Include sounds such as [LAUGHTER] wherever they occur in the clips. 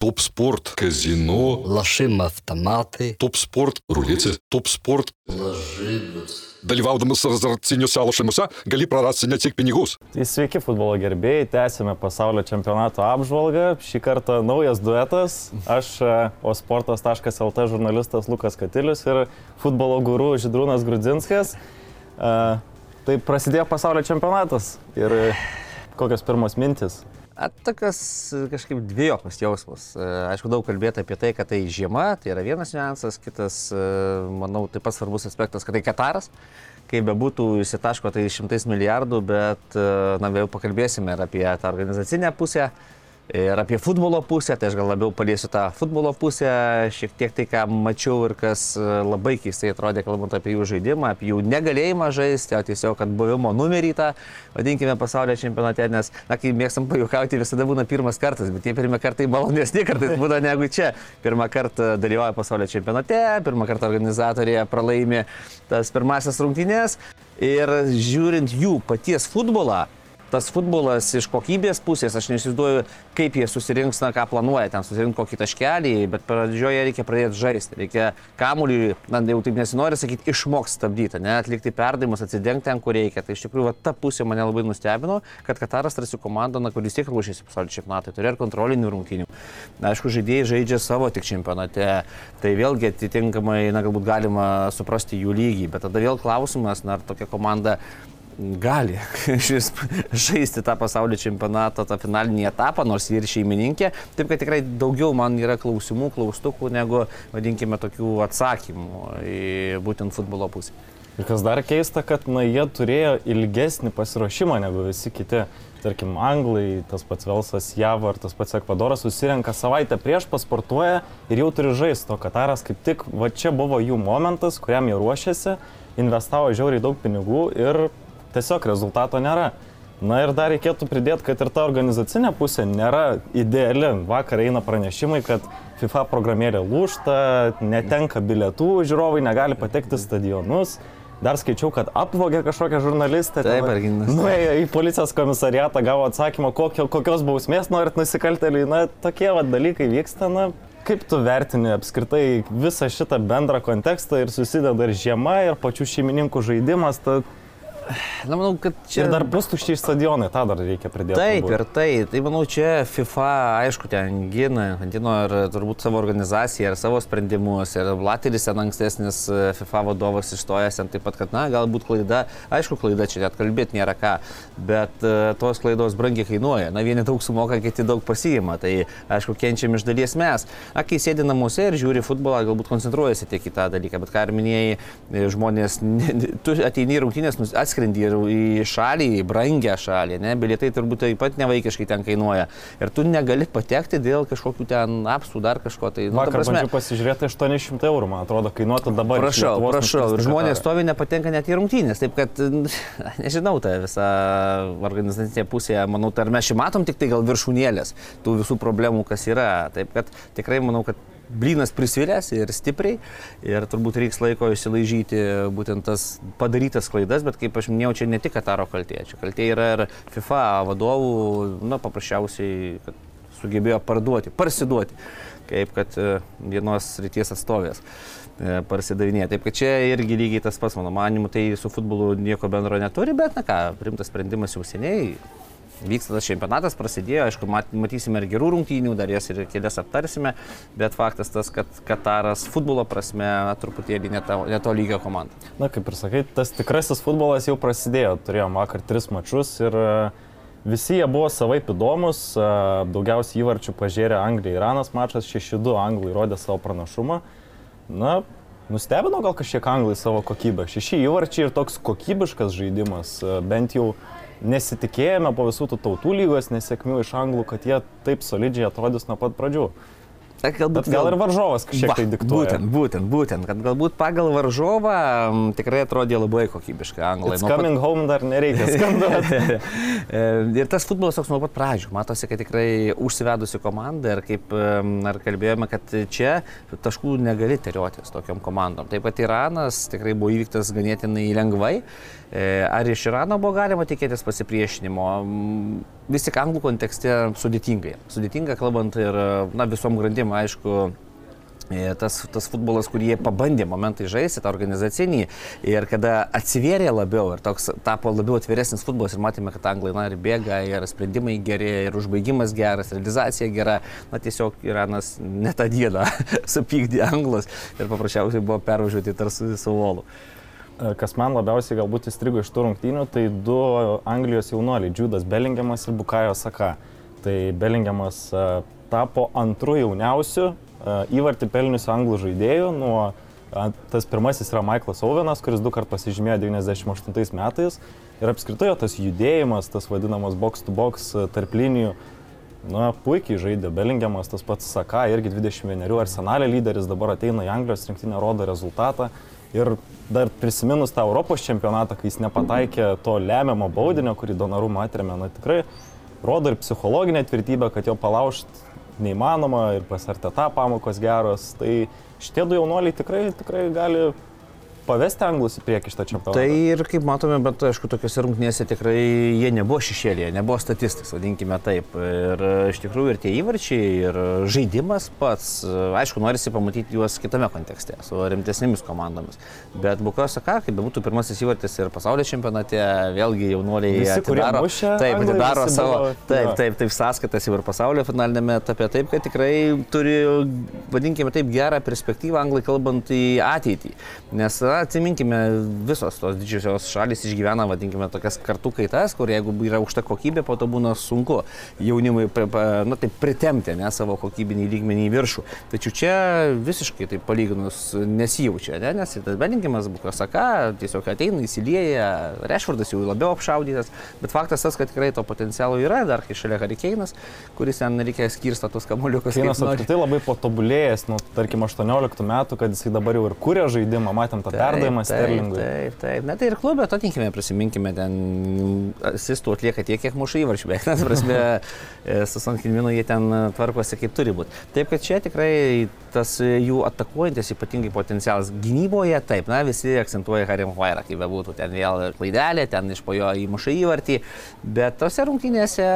Топ спорт, казино, Лошим автоматы. топ спорт, рулеці, топ спорт. Lažybos. Dalyvaudamas azartiniuose lošimuose gali prarasti ne tik pinigus. Tai sveiki futbolo gerbėjai, tęsime pasaulio čempionato apžvalgą. Šį kartą naujas duetas. Aš e, osportas.lt žurnalistas Lukas Katilius ir futbolo guru Židrūnas Grudzinskas. E, Tai prasidėjo pasaulio čempionatas ir e, kokios pirmos mintis. Tokios e, kažkaip dviejopas jausmas. E, Aišku, daug kalbėti apie tai, kad tai žiema, tai yra vienas niuansas, kitas, e, manau, taip pat svarbus aspektas, kad tai Kataras. Kaip bebūtų, įsitaško tai šimtais milijardų, bet, na, vėl pakalbėsime ir apie tą organizacinę pusę, ir apie futbolo pusę, tai aš gal labiau paliesiu tą futbolo pusę, šiek tiek tai, ką mačiau ir kas e, labai keistai atrodė, kalbant apie jų žaidimą, apie jų negalėjimą žaisti, o tiesiog, kad buvimo numerį tą, vadinkime, pasaulio čempionate, nes, na, kai mėgstam pajukauti, visada būna pirmas kartas, bet tie pirmie kartai malonesni kartais būna negu čia. Pirmą kartą dalyvauja pasaulio čempionate, pirmą kartą organizatorė pralaimi tas pirmasis rungtynės ir žiūrint jų paties futbolą, tas futbolas iš kokybės pusės, aš neįsivaizduoju, kaip jie susirinks, na ką planuoja, ten susirinkti kokį taškelį, bet pradžioje reikia pradėti žaisti, reikia kamuolį, na jau taip nesinori sakyti, išmokti stabdyti, ne, atlikti perdavimus, atsidengti ten, kur reikia. Tai iš tikrųjų va, ta pusė mane labai nustebino, kad Kataras tarsi komanda, na, kuris tiek ruošiasi pasaulio čempionatui, turi ir kontrolinių rungtynių. Na, aišku, žaidėjai žaidžia savo tik čempionate, tai vėlgi atitinkamai, na, galbūt galima suprasti jų lygį, bet tada vėl klausimas, na, ar tokia komanda gali [LAUGHS] šis žaisti tą pasaulio čempionatą, tą finalinį etapą, nors ji ir šeimininkė. Taip kad tikrai daugiau man yra klausimų, klaustukų, negu, vadinkime, tokių atsakymų į būtent futbolo pusę. Ir kas dar keista, kad na, jie turėjo ilgesnį pasiruošimą negu visi kiti. Tarkim, Anglai, tas pats Velsas, JAV ar tas pats Ekvadoras susirenka savaitę prieš, pasportuoja ir jau turi žaisti. O Kataras kaip tik, va čia buvo jų momentas, kuriam jie ruošėsi, investavo žiauriai daug pinigų ir tiesiog rezultato nėra. Na ir dar reikėtų pridėti, kad ir ta organizacinė pusė nėra ideali. Vakar eina pranešimai, kad FIFA programėlė lūšta, netenka bilietų, žiūrovai negali patekti stadionus. Dar skaičiau, kad apvogė kažkokią žurnalistę. Taip, ten, Arginas. Nuėjo į policijos komisariatą, gavo atsakymą, kokio, kokios bausmės norit nusikalteliai. Na, tokie va dalykai vyksta. Na, kaip tu vertini apskritai visą šitą bendrą kontekstą ir susideda ir žiema, ir pačių šeimininkų žaidimas. Ta, Na, manau, kad čia... ir dar bus tuščiai stadionai, tą dar reikia pridėti. Taip, turbūt. ir tai, tai manau, čia FIFA, aišku, ten gina, gino ir turbūt savo organizaciją, ir savo sprendimus, ir Blateris ten ankstesnis e, FIFA vadovas išstojęs, ten taip pat, kad, na, galbūt klaida, aišku, klaida čia net kalbėti nėra ką, bet uh, tos klaidos brangiai kainuoja. Na, vieni daug sumoka, kiti daug pasiima, tai, aišku, kenčiam iš dalies mes. Na, kai sėdi namuose ir žiūri futbolą, galbūt koncentruojasi tiek į tą dalyką, bet ką ir minėjai, e, žmonės, tu ateini į rungtynės, nus- atskrendi ir į šalį, į brangę šalį, ne, bilietai turbūt taip pat nevaikiškai ten kainuoja. Ir tu negali patekti dėl kažkokių ten apsų, dar kažko. Tai, nu, Vakar prasme, pasižiūrėti 800 eurų, man atrodo, kainuotų dabar. Prašau, prašau. Ir žmonės stovi nepatenka net į rungtynės. Taip kad, [LAUGHS] nežinau, ta visa organizacinė pusė, manau, tai ar mes čia matom tik tai gal viršūnėlės tų visų problemų, kas yra. Taip kad tikrai manau, kad Blynas prisvilęs ir stipriai ir turbūt reiks laiko įsilaižyti būtent tas padarytas klaidas, bet kaip aš minėjau, čia ne tik Kataro kaltė, čia kaltė yra ir FIFA vadovų, na, paprasčiausiai, kad sugebėjo parduoti, parsiduoti, kaip kad e, vienos ryties atstovės e, parsidavinėja. Taip kad čia irgi lygiai tas pats, mano manimu, tai su futbolu nieko bendro neturi, bet, na ką, primtas sprendimas jau seniai. Vyksta tas čempionatas, prasidėjo, aišku, mat- matysime ir gerų rungtynių, dar jas ir kelias aptarsime, bet faktas tas, kad Kataras futbolo prasme truputėlį neto, neto lygio komanda. Na, kaip ir sakai, tas tikrasis futbolas jau prasidėjo. Turėjom vakar tris mačius ir e, visi jie buvo savaip įdomus. e, Daugiausiai įvarčių pažėrė Anglija ir Iranas mačas, 6-2 Anglai rodė savo pranašumą. Na, nustebino gal kažkiek Anglai savo kokybę. Šeši įvarčiai ir toks kokybiškas žaidimas. e, Bent jau nesitikėjome po visų tų tautų lygos nesėkmių iš Anglų, kad jie taip solidžiai atrodys nuo pat pradžių. Tai galbūt Bet gal ir varžovas kažkiek Va, tai diktuoja. Būtent, būtent, būtent, kad galbūt pagal varžovą m, tikrai atrodė labai kokybiškai anglai. It's Nuo pat- coming home dar nereikia skanduoti. [LAUGHS] E, Ir tas futbolas toks nuo pat pradžių. Matosi, kad tikrai užsivedusi komanda ir kaip ar kalbėjome, kad čia taškų negali teriotis tokiam komandom. Taip pat Iranas tikrai buvo įvyktas ganėtinai lengvai. E, Ar iš Irano buvo galima tikėtis pasipriešinimo? Vis tik anglų kontekste sudėtingai. Sudėtinga kalbant ir na, visom grandim, aišku, E, tas, tas futbolas, kurį jie pabandė momentai žaisti, tą organizacinį ir kada atsivėrė labiau ir toks tapo labiau atviresnis futbolas ir matėme, kad anglai na ir bėga, ir sprendimai geri, ir užbaigimas geras, realizacija gera, na tiesiog Iranas ne tą dieną [LAUGHS] supykdė anglus ir paprasčiausiai buvo pervažiuoti tarsi su volu. E, kas man labiausiai galbūt įstrigo iš tų rungtynių, tai du Anglijos jaunuoliai, Džudas Belingiamas ir Bukajo Saka. Tai Belingiamas e, tapo antru jauniausiu įvartį pelniusių anglų žaidėjų. Nuo, tas pirmasis yra Michaelas Ovenas, kuris du kart pasižymėjo 98 metais. Ir apskritai tas judėjimas, tas vadinamas box to box tarp linijų, na, puikiai žaidė Belingiamas, tas pats Saka, irgi 21 arsenalė lyderis, dabar ateina į Anglijos rinktinę, rodo rezultatą. Ir dar prisiminus tą Europos čempionatą, kai jis nepataikė to lemiamo baudinio, kurį Donarumą atremė, na tikrai rodo ir psichologinę tvirtybę, kad jo palaužti neįmanoma ir pas RTT pamokos geros. Tai šitie du jaunuoliai tikrai, tikrai gali pavesti anglus į priekį šitą čempionatą. Tai ir kaip matome, bet aišku, tokiuose rungtynėse tikrai jie nebuvo šešėlėje, nebuvo statistas, vadinkime taip. Ir iš tikrųjų ir tie įvarčiai, ir žaidimas pats, aišku, norisi pamatyti juos kitame kontekste, su rimtesnėmis komandomis. Bet Bukos Saka, kaip bebūtų pirmasis įvartis ir pasaulio čempionate, vėlgi jaunuoliai Visi, atidaro, mušė, taip, atidaro savo, buvo- taip, taip, taip, sąskaitas jau ir pasaulio finalinėme etape, taip, kad tikrai turi, vadinkime taip, gerą perspektyvą anglai kalbant į ateitį. Nes, na, atsiminkime, visos tos didžiosios šalis išgyvena, vadinkime, tokias kartų kaitas, kur jeigu yra aukšta kokybė, po to būna sunku jaunimui, na, taip, pritemti, ne, savo kokybinį lygmenį į viršų. Tačiau čia visiškai taip palyginus nesijaučia, ne, nes tas beninkimas Bukasaka tiesiog ateina, įsilieja, Rešvardas jau labiau apšaudytas, bet faktas tas, kad tikrai to potencialo yra, dar kai šalia Harikeinas, kuris ten reikia skirsta tos kamoliukus. kaip Keinas apskritai labai patobulėjęs, nu, tarkim, 18 metų, kad jisai dabar jau ir kūrė žaidimą, matėm tą perdavimą Sterlingui. Taip, taip. Na tai ir klube, to tinkime, prisiminkime, ten asistų atlieka tiek, kiek muša įvarčių, bet, na, prasme, [LAUGHS] e, su Sankilminu jie ten tvarkosi kaip turi būti. Taip, kad čia tikrai tas e, jų atakuojantis ypatingai potencialas gynyboje, taip, na, visi akcentuoja Harim Vairą, kaip bebūtų, ten vėl klaidelė, ten iš po jo įmuša įvartį, bet tose rungtynėse,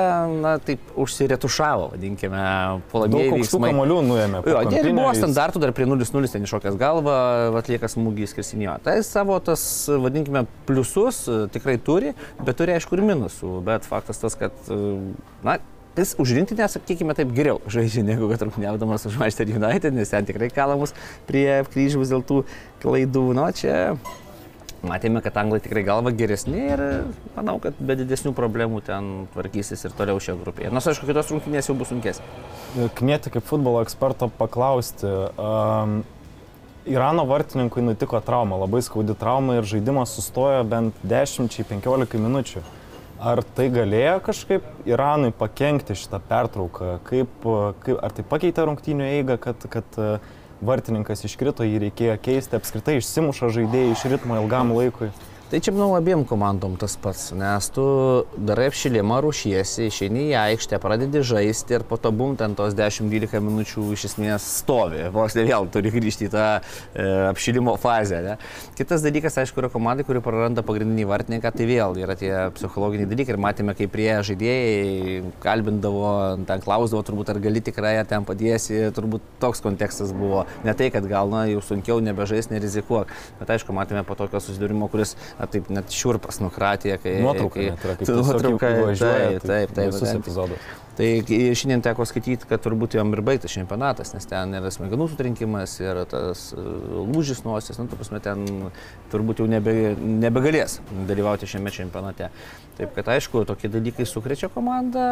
na, taip užsiretušavo, vadinkime, Daug puolamieji aukštų kamolių nuėmė. Jo, dėl buvo standartų dar prie 0-0 ten iššokęs galvą, atlieka smūgį skirsinio. Tai savo tas, vadinkime, pliusus e, tikrai turi, bet turi aišku ir minusų. Bet faktas tas, kad, e, na, jis užrinktinę, sakykime, taip geriau žaidžia, negu kad rungtyniaudamas už Manchester United, nes ten tikrai kalamus prie kryžiaus dėl tų klaidų. Na, čia matėme, kad anglai tikrai galva geresni ir manau, kad be didesnių problemų ten tvarkysis ir toliau šioje grupėje. Nors, aišku, kitos rungtynės jau bus sunkesnės. Knieti kaip futbolo eksperto paklausti. Um, Irano vartininkui nutiko trauma, labai skaudi trauma ir žaidimas sustojo bent 10-15 minučių. Ar tai galėjo kažkaip Iranui pakengti šitą pertrauką? Kaip, kaip, ar tai pakeitė rungtynių eigą, kad, kad e, vartininkas iškrito, jį reikėjo keisti, apskritai išsimuša žaidėjai iš ritmo ilgam laikui? Tai čia, manau, abiem komandom tas pats, nes tu darai apšilimą, rušiesi, išeini į aikštę, pradedi žaisti ir po to bum ten tos 10-12 minučių iš esmės stovi. Vos ne vėl turi grįžti į tą e, apšilimo fazę. Ne? Kitas dalykas, aišku, yra komandai, kuri praranda pagrindinį vartininką, tai vėl yra tie psichologiniai dalykai ir matėme, kaip prie žaidėjai kalbindavo, ten klausdavo, turbūt ar gali tikrai ją ten padėsi, turbūt toks kontekstas buvo. Ne tai, kad gal na, jau sunkiau nebežais, nerizikuok, bet aišku, matėme po tokio susidūrimo, kuris na, taip net šiurpas nukratė, kai... Nuotrauka kai, net yra, kaip tu- nuotrauka, važiuoja. taip, taip, taip, Visus taip. epizodus. Tai šiandien teko skaityti, kad turbūt jam ir baigtas čempionatas, nes ten yra smegenų sutrinkimas ir tas e, lūžis nosis, nu, tu prasme, ten turbūt jau nebe, nebegalės dalyvauti šiame čempionate. Taip kad aišku, tokie dalykai sukrečia komandą,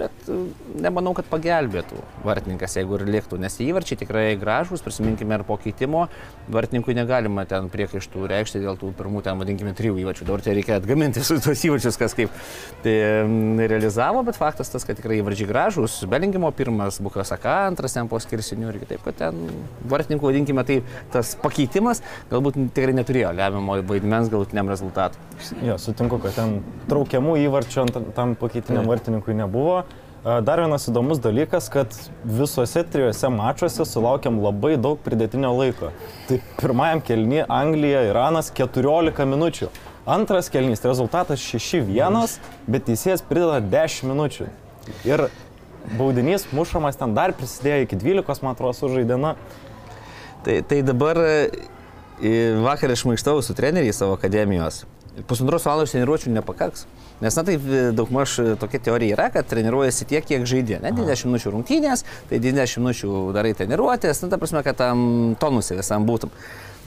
bet e, nemanau, kad pagelbėtų vartininkas, jeigu ir liektų, nes įvarčiai tikrai gražus, prisiminkime ir po keitimo, vartininkui negalima ten priekaištų reikšti dėl tų pirmų, ten vadinkime, trijų įvarčių, dabar tai reikia atgaminti su tuos įvarčius, kas kaip tai mm, realizavo, bet faktas tas, kad tikrai įvarčiai gražus, Belingimo pirmas, Bukasaka antras ten po skirsinių ir kitaip, kad ten vartininkų, vadinkime, tai tas pakeitimas galbūt tikrai neturėjo lemiamo vaidmens galutiniam rezultatui. Jo, sutinku, kad ten traukiamų įvarčių tam pakeitiniam Taip. vartininkui nebuvo. Dar vienas įdomus dalykas, kad visuose trijuose mačiuose sulaukėm labai daug pridėtinio laiko. Tai pirmajam kelnyje Anglija, Iranas 14 minučių. Antras kelnys, rezultatas 6-1, bet teisėjas prideda 10 minučių. Ir baudinys mušamas ten dar prisidėjo iki 12, man atrodo, sužaidina. Tai, tai dabar e, vakar išmaištau su treneriais savo akademijos. Pusantros valandos treniruočių nepakaks. Nes, na, taip daugmaž tokia teorija yra, kad treniruojasi tiek, kiek žaidė. Ne, 90 minučių rungtynės, tai 90 minučių darai treniruotės, na, ta prasme, kad tam tonusė visam būtum.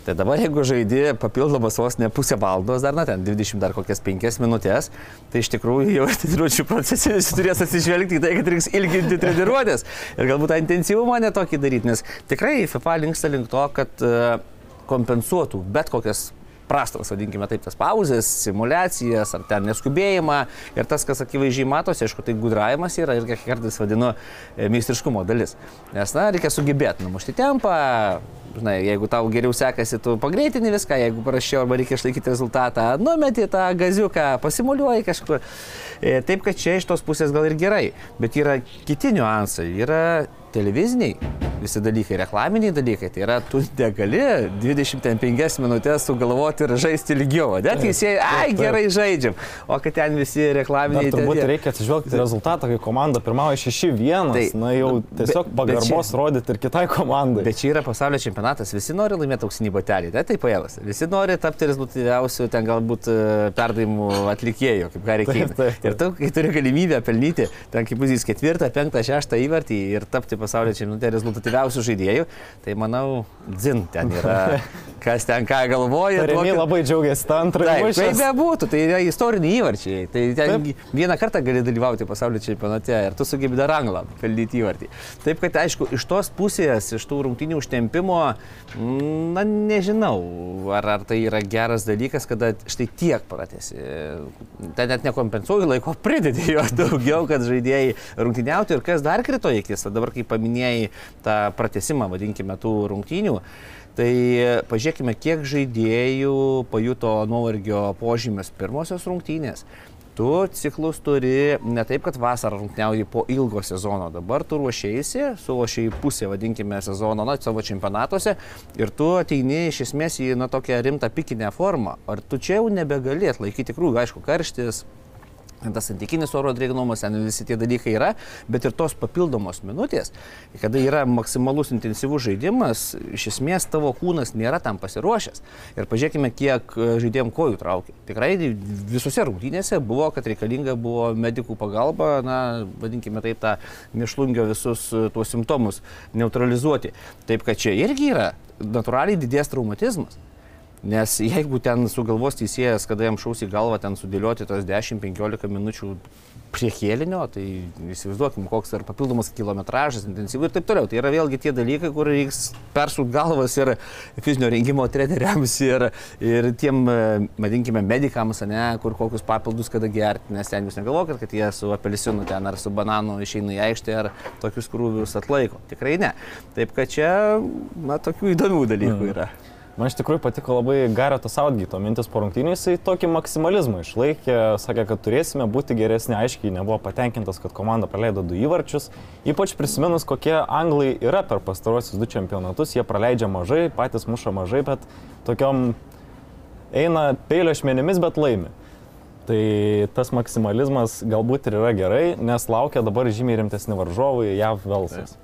Tai dabar jeigu žaidži papildomas vos ne pusę valandos, dar, na, ten 20 dar kokias 5 minutės, tai iš tikrųjų jau treniruočių procese visi turės atsižvelgti į tai, kad reiks ilginti treniruotės ir galbūt tą intensyvumą netokį daryti, nes tikrai FIFA linksta link to, kad e, kompensuotų bet kokias prastas, vadinkime taip, tas pauzes, simulacijas ar ten neskubėjimą. Ir tas, kas akivaizdžiai matosi, aišku, tai gudravimas yra ir kiek kartais vadinu e, meistriškumo dalis. Nes, na, reikia sugebėti numušti tempą, žinai, jeigu tau geriau sekasi, tu pagreitini viską, jeigu parašiau arba reikia išlaikyti rezultatą, numeti tą gaziuką, pasimuliuoji kažkur. E, taip, kad čia iš tos pusės gal ir gerai, bet yra kiti niuansai, yra televiziniai visi dalykai, reklaminiai dalykai. Tai yra, tu negali 25 minutės sugalvoti ir žaisti ilgiau. Ne, teisėjai, ai, gerai žaidžiam. O kad ten visi reklaminiai... Dar turbūt ten- reikia atsižvelgti rezultatą, kai komanda pirmauja 6-1. Tai- na jau tiesiog bet pagarbos čia- rodyti ir kitai komandai. Bet čia yra pasaulio čempionatas, visi nori laimėti auksinį batelį, tai taip pajavas. Visi nori tapti rezultatyviausiu ten galbūt e, perdavimų atlikėjų, kaip ką taip. Ir tu, kai turi galimybę pelnyti, ten kaip bus ketvirtą, penktą, šeštą įvartį ir tapti pasaulio čempionate rezultatyviausių žaidėjų, tai manau, dzin ten yra, [LAUGHS] kas ten ką galvoja. Remi duokit- labai džiaugiasi tą Taip, kaip mušęs. bebūtų, tai yra istoriniai įvarčiai. Tai ten vieną kartą gali dalyvauti pasaulio čempionate ir tu sugebi dar anglą pelnyti įvartį. Taip kad, aišku, iš tos pusės, iš tų rungtinių užtempimo, na nežinau, ar, ar tai yra geras dalykas, kada štai tiek pratesi. Ten net nekompensuoji laiko, [LAUGHS] pridedi jo daugiau, kad žaidėjai rungtyniauti ir kas dar krito į akis. Dabar, kai paminėjai tą pratesimą, vadinkime, tų rungtynių. Tai pažiūrėkime, kiek žaidėjų pajuto nuovargio požymis pirmosios rungtynės. Tu ciklus turi ne taip, kad vasarą rungtyniauji po ilgo sezono, dabar tu ruošiaisi, sulošiai pusę, vadinkime, sezono, na, savo čempionatuose ir tu ateini iš esmės į, na, tokią rimtą pikinę formą. Ar tu čia jau nebegali atlaikyti tikrųjų, aišku, karštis, tas santykinis oro drėgnumas, ten visi tie dalykai yra, bet ir tos papildomos minutės, kada yra maksimalus intensyvus žaidimas, iš esmės tavo kūnas nėra tam pasiruošęs. Ir pažiūrėkime, kiek e, žaidėjim kojų traukia. Tikrai visose rungtynėse buvo, kad reikalinga buvo medikų pagalba, na, vadinkime taip, tą mėšlungio visus e, tuos simptomus neutralizuoti. Taip kad čia irgi yra natūraliai didės traumatizmas. Nes jeigu ten sugalvos teisėjas, kada jam šaus į galvą ten sudėlioti tos 10-15 minučių prie kėlinio, tai įsivaizduokim, koks ar papildomas kilometražas, intensyvus ir taip toliau. Tai yra vėlgi tie dalykai, kur reiks persūt galvas ir fizinio rengimo treneriams, ir, ir tiem, e, vadinkime, medikams, ne, kur kokius papildus kada gerti, nes ten jūs negalvokit, kad jie su apelsinu ten ar su bananu išeina į aikštę ar tokius krūvius atlaiko. Tikrai ne. Taip kad čia, na, tokių įdomių dalykų yra. Man iš tikrųjų patiko labai Gareto Saudgyto mintis po rungtynių, jisai tokį maksimalizmą išlaikė, sakė, kad turėsime būti geresni, aiškiai nebuvo patenkintas, kad komanda praleido du įvarčius, ypač prisiminus, kokie anglai yra per pastarosius du čempionatus, jie praleidžia mažai, patys muša mažai, bet tokiom eina peilio šmenimis, bet laimi. Tai tas maksimalizmas galbūt ir yra gerai, nes laukia dabar žymiai rimtesni varžovai JAV Velsas.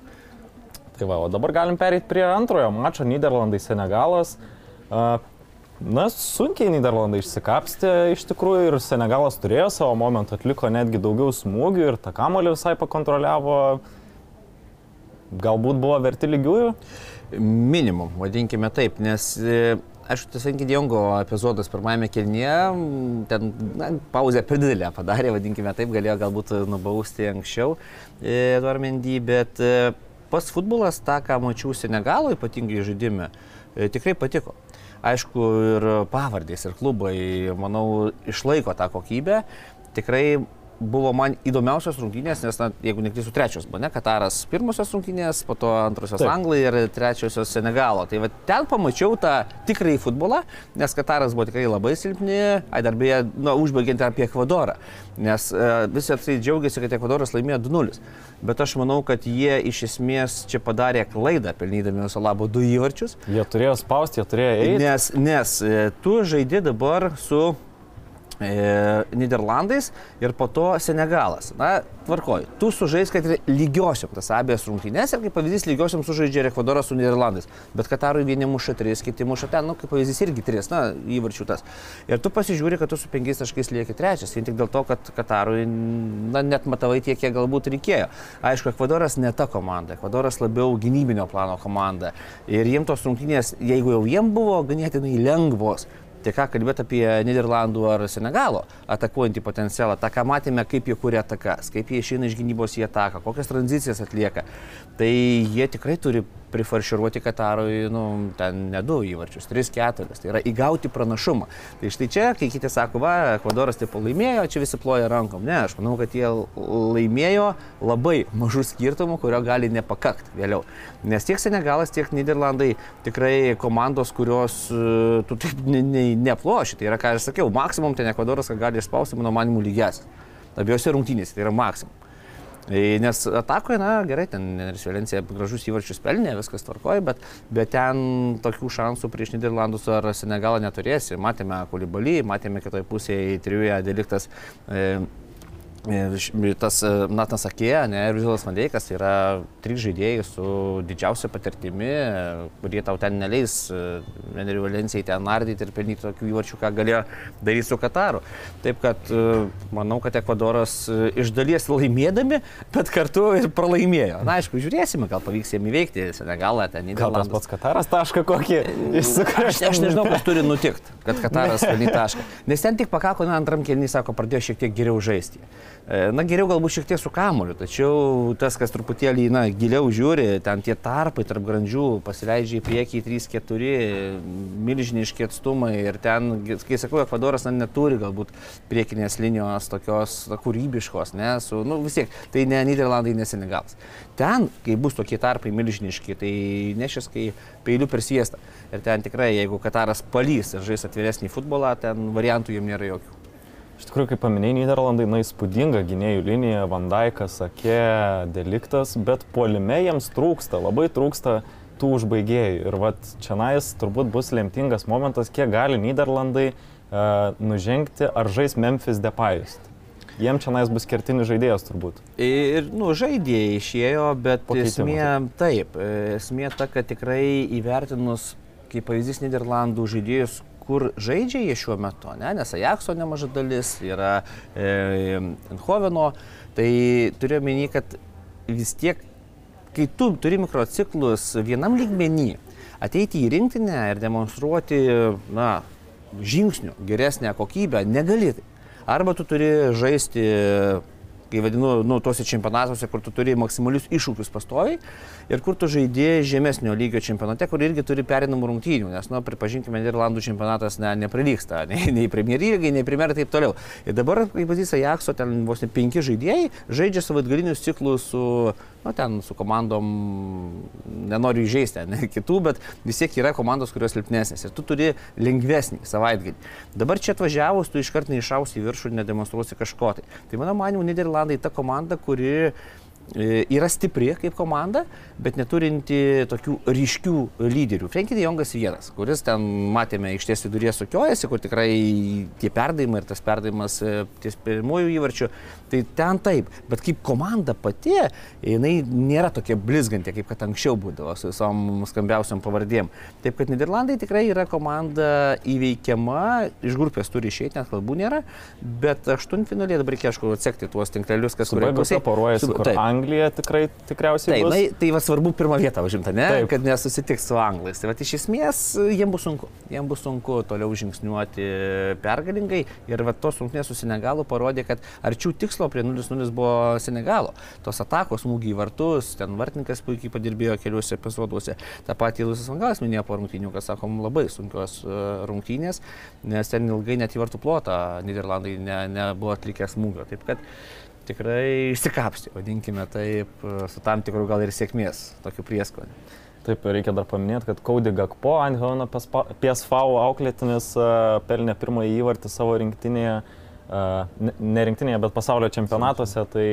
Tai va, o dabar galim pereiti prie antrojo mačo Niderlandai-Senegalas. A, Na, sunkiai Niderlandai išsikapstė iš tikrųjų ir Senegalas turėjo savo momentą, atliko netgi daugiau smūgių ir tą kamolį visai pakontroliavo. Galbūt buvo verti lygiųjų. Minimum, vadinkime taip, nes e, aišku, tas Venkidiongo epizodas pirmajame kelnyje, m, ten na, pauzę per didelę padarė, vadinkime taip, galėjo galbūt nubausti anksčiau e, Dormendy, bet e, pas futbolas tą, ką mačiau Senegalo ypatingai žaidime, e, tikrai patiko. Aišku, ir pavardės, ir klubai, manau, išlaiko tą kokybę. Tikrai buvo man įdomiausios rungtynės, nes, na, jeigu neklysiu, trečios buvo, ne, Kataras pirmosios rungtynės, po to antrosios Taip. Anglai ir trečiosios Senegalo. Tai va, ten pamačiau tą tikrąjį futbolą, nes Kataras buvo tikrai labai silpni, ai dar beje, na, užbaigiant apie Ekvadorą, nes e, visi apsai džiaugiasi, kad Ekvadoras laimėjo 2-0. Bet aš manau, kad jie iš esmės čia padarė klaidą, pelnydami viso labo du įvarčius. Jie turėjo spausti, jie turėjo eiti. Nes, nes e, tu žaidži dabar su Niderlandais ir po to Senegalas. Na, tvarkoj, tu sužais, kad ir lygiosiam tas abiejas rungtynės ir kaip pavyzdys lygiosiam sužaidžia Ekvadoras su Niderlandais. Bet Katarui vieni muša tris, kiti muša ten, nu, kaip pavyzdys irgi tris, na, įvarčių tas. Ir tu pasižiūri, kad tu su penkiais taškais lieki trečias, vien tik dėl to, kad Katarui, na, net matavai tiek, kiek galbūt reikėjo. Aišku, Ekvadoras ne ta komanda, Ekvadoras labiau gynybinio plano komanda. Ir jiems tos rungtynės, jeigu jau jiems buvo ganėtinai lengvos, Tai ką kalbėti apie Niderlandų ar Senegalo atakuojantį potencialą, tą ką matėme, kaip jie kuria atakas, kaip jie išeina iš gynybos į ataką, kokias tranzicijas atlieka. Tai jie tikrai turi prifarširuoti Katarui, nu, ten ne du įvarčius, tris, keturis. Tai yra įgauti pranašumą. Tai štai čia, kai kiti sako, va, Ekvadoras taip laimėjo, čia visi ploja rankom. Ne, aš manau, kad jie laimėjo labai mažų skirtumų, kurio gali nepakakt vėliau. Nes tiek Senegalas, tiek Niderlandai tikrai komandos, kurios uh, tu taip ne, ne, neploši. Tai yra, ką aš sakiau, maksimum ten Ekvadoras, gali išspausti, mano manimų lygias. Abiejose rungtynėse tai yra maksimum. E, nes atakoje, na gerai, ten ir Švelencija gražus įvarčius pelnė, viskas tvarkoja, bet, bet ten tokių šansų prieš Niderlandus ar Senegalą neturėsi. Matėme Kulibalį, matėme kitoje pusėje trijuje deliktas. E, Tas Natas Akėja ne, ir Vizilas Vandeikas yra trys žaidėjai su didžiausia patirtimi, kurie tau ten neleis Venerių Valencijai ten nardyti ir pelnyti tokių įvarčių, ką galėjo daryti su Kataru. Taip kad manau, kad Ekvadoras iš dalies laimėdami, bet kartu ir pralaimėjo. Na, aišku, žiūrėsime, gal pavyks jiems įveikti Senegalą, ten Niderlandus. Gal tas pats Kataras tašką kokį įsikrėš. Aš, aš nežinau, kas turi nutikti, kad Kataras [LAUGHS] pelnyti tašką. Nes ten tik pakako, na, antram kelnį, sako, pradėjo šiek tiek geriau žaisti. Na geriau galbūt šiek tiek su kamuoliu, tačiau tas, kas truputėlį na, giliau žiūri, ten tie tarpai tarp grandžių pasileidžia į priekį 3-4, milžiniški atstumai ir ten, kai sakau, Ekvadoras na, neturi galbūt priekinės linijos tokios na, kūrybiškos, ne, su, nu vis tiek, tai ne Niderlandai, ne Senegalas. Ten, kai bus tokie tarpai milžiniški, tai nešis, kai peiliu per siestą. Ir ten tikrai, jeigu Kataras palys ir žais atviresnį futbolą, ten variantų jam nėra jokių. Iš tikrųjų, kaip paminėjai, Niderlandai, na, įspūdinga gynėjų linija, Vandaikas, Sakė, Deliktas, bet puolime jiems trūksta, labai trūksta tų užbaigėjų. Ir vat čia nais turbūt bus lemtingas momentas, kiek gali Niderlandai uh, nužengti, ar žais Memphis Depayus. Jiem čia nais bus kertinis žaidėjas turbūt. Ir, nu, žaidėjai išėjo, bet esmė, taip, esmė ta, kad tikrai įvertinus, kaip pavyzdys Niderlandų žaidėjus, kur žaidžia jie šiuo metu, ne? nes Ajaxo nemaža dalis yra e, Eindhoveno, tai turiu menį, kad vis tiek, kai tu turi mikrociklus vienam lygmenį, ateiti į rinktinę ir demonstruoti, na, žingsnių geresnę kokybę, negali. Arba tu turi žaisti kai vadinu, nu, tuose čempionatuose, kur tu turi maksimalius iššūkius pastoviai ir kur tu žaidži žemesnio lygio čempionate, kur irgi turi perinamų rungtynių, nes, nu, pripažinkime, Niderlandų čempionatas ne, neprilyksta, [LAUGHS] nei, nei Premier lygai, nei Premier ir taip toliau. Ir dabar, kaip pavyzdys, Ajaxo ten vos ne penki žaidėjai žaidžia savaitgalinius ciklus su nu, ten su komandom, nenoriu įžeisti, ne [LAUGHS] kitų, bet vis tiek yra komandos, kurios silpnesnės ir tu turi lengvesnį savaitgalį. Dabar čia atvažiavus, tu iškart neišausi į viršų ir nedemonstruosi kažko tai. Tai mano manimu, Niderlandai ta komanda, kuri yra stipri kaip komanda, bet neturinti tokių ryškių lyderių. Frenkie de Jongas vienas, kuris ten matėme iš ties viduryje sukiojasi, kur tikrai tie perdavimai ir tas perdavimas e, ties pirmųjų įvarčių, tai ten taip, bet kaip komanda pati, jinai nėra tokia blizganti, kaip kad anksčiau būdavo su visom skambiausiam pavardėm. Taip kad Niderlandai tikrai yra komanda įveikiama, iš grupės turi išeiti, net kalbų nėra, bet aštuntfinalėje dabar reikia, aišku, atsekti tuos tinklelius, kas kurioje pusėje poruojasi. Anglija tikrai tikriausiai. Taip, na, tai va svarbu pirmą vietą užimta, ne? Taip. Kad nesusitiks su anglais. Tai va iš esmės jiems bus sunku. Jiems bus sunku toliau žingsniuoti pergalingai. Ir va tos rungtynės su Senegalu parodė, kad arčiau tikslo prie 0-0 buvo Senegalo. Tos atakos, smūgiai vartus, ten vartininkas puikiai padirbėjo keliuose epizoduose. Ta pati Lusas Vangalas minėjo po rungtynių, kad sakom, labai sunkios e, rungtynės, nes ten ilgai net į vartų plotą Niderlandai nebuvo ne atlikę smūgio. Taip kad tikrai išsikapstė, vadinkime taip, su tam tikru gal ir sėkmės, tokiu prieskoniu. Taip, reikia dar paminėti, kad Kaudi Gakpo, Angelino PSV auklėtinis pelnė pirmąjį įvartį savo rinktinėje, ne rinktinėje, bet pasaulio čempionatuose, tai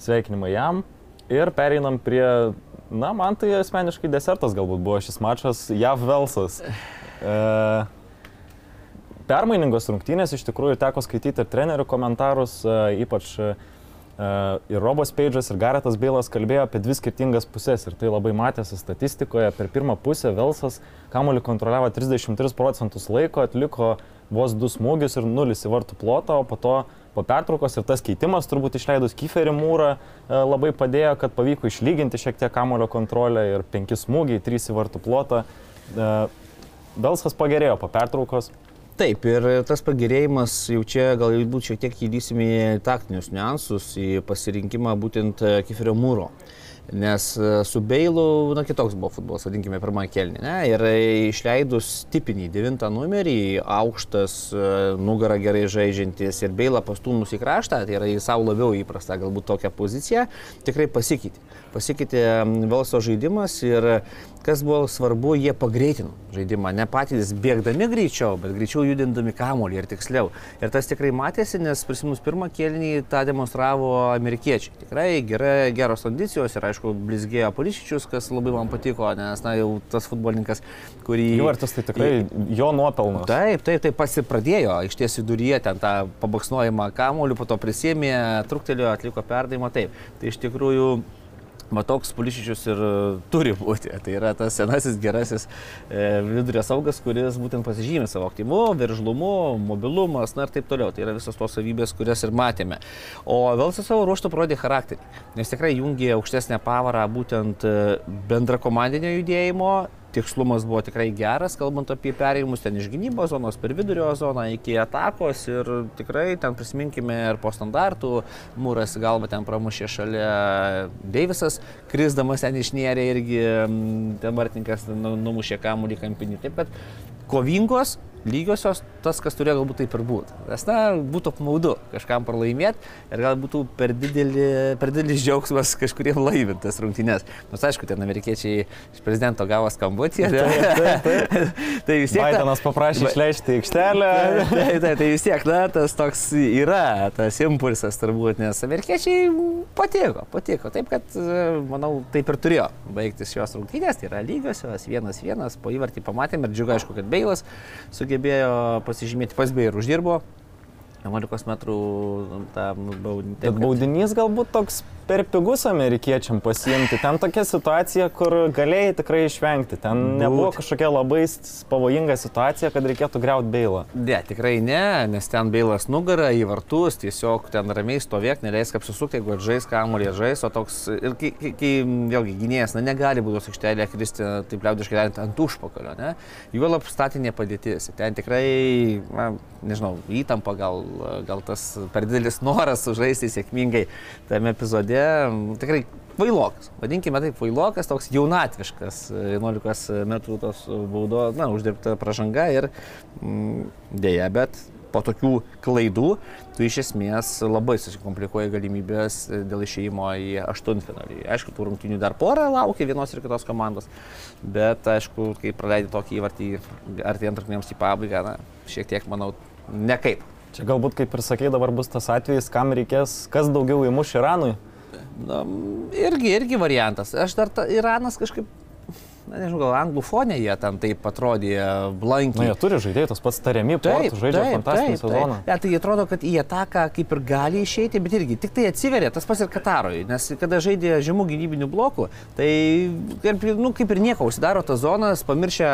sveikinimai jam. Ir pereinam prie, na, man tai asmeniškai desertas galbūt buvo šis mačas, JAV Velsas. E, permainingos rungtynės, iš tikrųjų teko skaityti ir trenerių komentarus, e, ypač e, ir Robas Peidžas, ir Garetas Beilas kalbėjo apie dvi skirtingas pusės ir tai labai matėsi statistikoje. Per pirmą pusę Velsas kamuolį kontroliavo 33 procentus laiko, atliko vos du smūgius ir nulis į vartų plotą, o po to po pertraukos ir tas keitimas turbūt išleidus Kiferį Mūrą e, labai padėjo, kad pavyko išlyginti šiek tiek kamulio kontrolę ir penki smūgiai, trys į vartų plotą. Belsas e, pagerėjo po pertraukos. Taip, ir tas pagerėjimas jau čia galbūt šiek tiek įlysime į taktinius niuansus, į pasirinkimą būtent Kiferio Mūro. Nes e, su Beilu, na, kitoks buvo futbolas, vadinkime, pirmą kelnį. Ne? Ir išleidus tipinį devintą numerį, aukštas, e, nugarą gerai žaidžiantis ir Beilą pastūmus į kraštą, tai yra į savo labiau įprastą galbūt tokią poziciją, tikrai pasikeitė. Pasikeitė Velso žaidimas ir kas buvo svarbu, jie pagreitino žaidimą. Ne patys bėgdami greičiau, bet greičiau judindami kamuolį ir tiksliau. Ir tas tikrai matėsi, nes prisimus pirmą kėlinį tą demonstravo amerikiečiai. Tikrai gera, geros kondicijos ir aišku, blizgėjo Polišičius, kas labai man patiko, nes na jau tas futbolininkas, kurį... Jų artas tai tikrai jo nuopelnas. Taip, taip, taip pasipradėjo, iš ties viduryje ten tą pabaksnojimą kamuolį, po to prisėmė, truktelėjo, atliko perdavimą, taip. Tai iš tikrųjų Matoks Pulišičius ir e, turi būti. Tai yra tas senasis gerasis e, vidurio saugas, kuris būtent pasižymė savo aktyvumu, veržlumu, mobilumas, na ir taip toliau. Tai yra visos tos savybės, kurias ir matėme. O Velsas savo ruoštų parodė charakterį, nes tikrai jungė aukštesnę pavarą būtent e, bendra komandinio judėjimo tikslumas buvo tikrai geras, kalbant apie perėjimus ten iš gynybos zonos per vidurio zoną iki atakos ir tikrai ten prisiminkime ir po standartų, Mūras galva ten pramušė šalia Deivisas, krisdamas ten išnėrė irgi ten Martininkas nu, numušė kamuolį kampinį. Taip kad kovingos, lygiosios, tas, kas turėjo galbūt taip ir būti. Nes, na, būtų apmaudu kažkam pralaimėti ir gal būtų per, didelį, per didelis džiaugsmas kažkuriem laimintas rungtynės. Nors aišku, ten amerikiečiai iš prezidento gavo skambutį. Taip, taip, taip. [LAUGHS] tai vis tiek. Bidenas paprašė išleisti aikštelę. Tai, tai, tai, tai vis tiek, na, tas toks yra, tas impulsas turbūt, nes amerikiečiai patiko, patiko. Taip, kad, manau, taip ir turėjo baigtis šios rungtynės, tai yra lygiosios, vienas vienas, po įvartį pamatėme ir džiugu, aišku, kad Beilas sugebėjo pasižymėti, pas bei ir uždirbo 11 metrų tą baudinį. Bet baudinys galbūt toks per pigus amerikiečiam pasiimti. Ten tokia situacija, kur galėjai tikrai išvengti. Ten Būt. nebuvo kažkokia labai pavojinga situacija, kad reikėtų greuti beilą. Ne, tikrai ne, nes ten beilas nugara į vartus, tiesiog ten ramiai stovėk, neleisk apsisukti, jeigu žais kamuolį žais, o toks, ir kai, kai vėlgi gynėjas, na, negali būdos aikštelėje kristi, taip liaudiškai tariant, ant užpakalio, ne? Juolap statinė padėtis. Ten tikrai, na, nežinau, įtampa gal, gal tas per didelis noras sužaisti sėkmingai tame epizode tikrai vailokas. Vadinkime taip, vailokas, toks jaunatviškas, 11 metrų tos baudo, na, uždirbta pažanga ir mm, dėja, bet po tokių klaidų tu iš esmės labai susikomplikuoja galimybės dėl išėjimo į aštuntfinalį. Aišku, tų rungtynių dar porą laukia vienos ir kitos komandos, bet aišku, kai praleidai tokį įvartį artėjant rungtynėms į pabaigą, na, šiek tiek, manau, nekaip. Čia galbūt, kaip ir sakai, dabar bus tas atvejis, kam reikės, kas daugiau įmuš Iranui. Na, irgi, irgi variantas. Aš dar ta, Iranas kažkaip na, nežinau, gal anglų fonė jie ten taip atrodė blankiai. Na, jie turi žaidėjai, tas pats tariami, taip, žaidžia taip, fantastinį taip, sezoną. Taip. Ja, tai atrodo, kad į ataką kaip ir gali išeiti, bet irgi tik tai atsiveria, tas pats ir Katarui, nes kada žaidė žemų gynybinių blokų, tai kaip, nu, kaip ir nieko, užsidaro tas zonas, pamiršę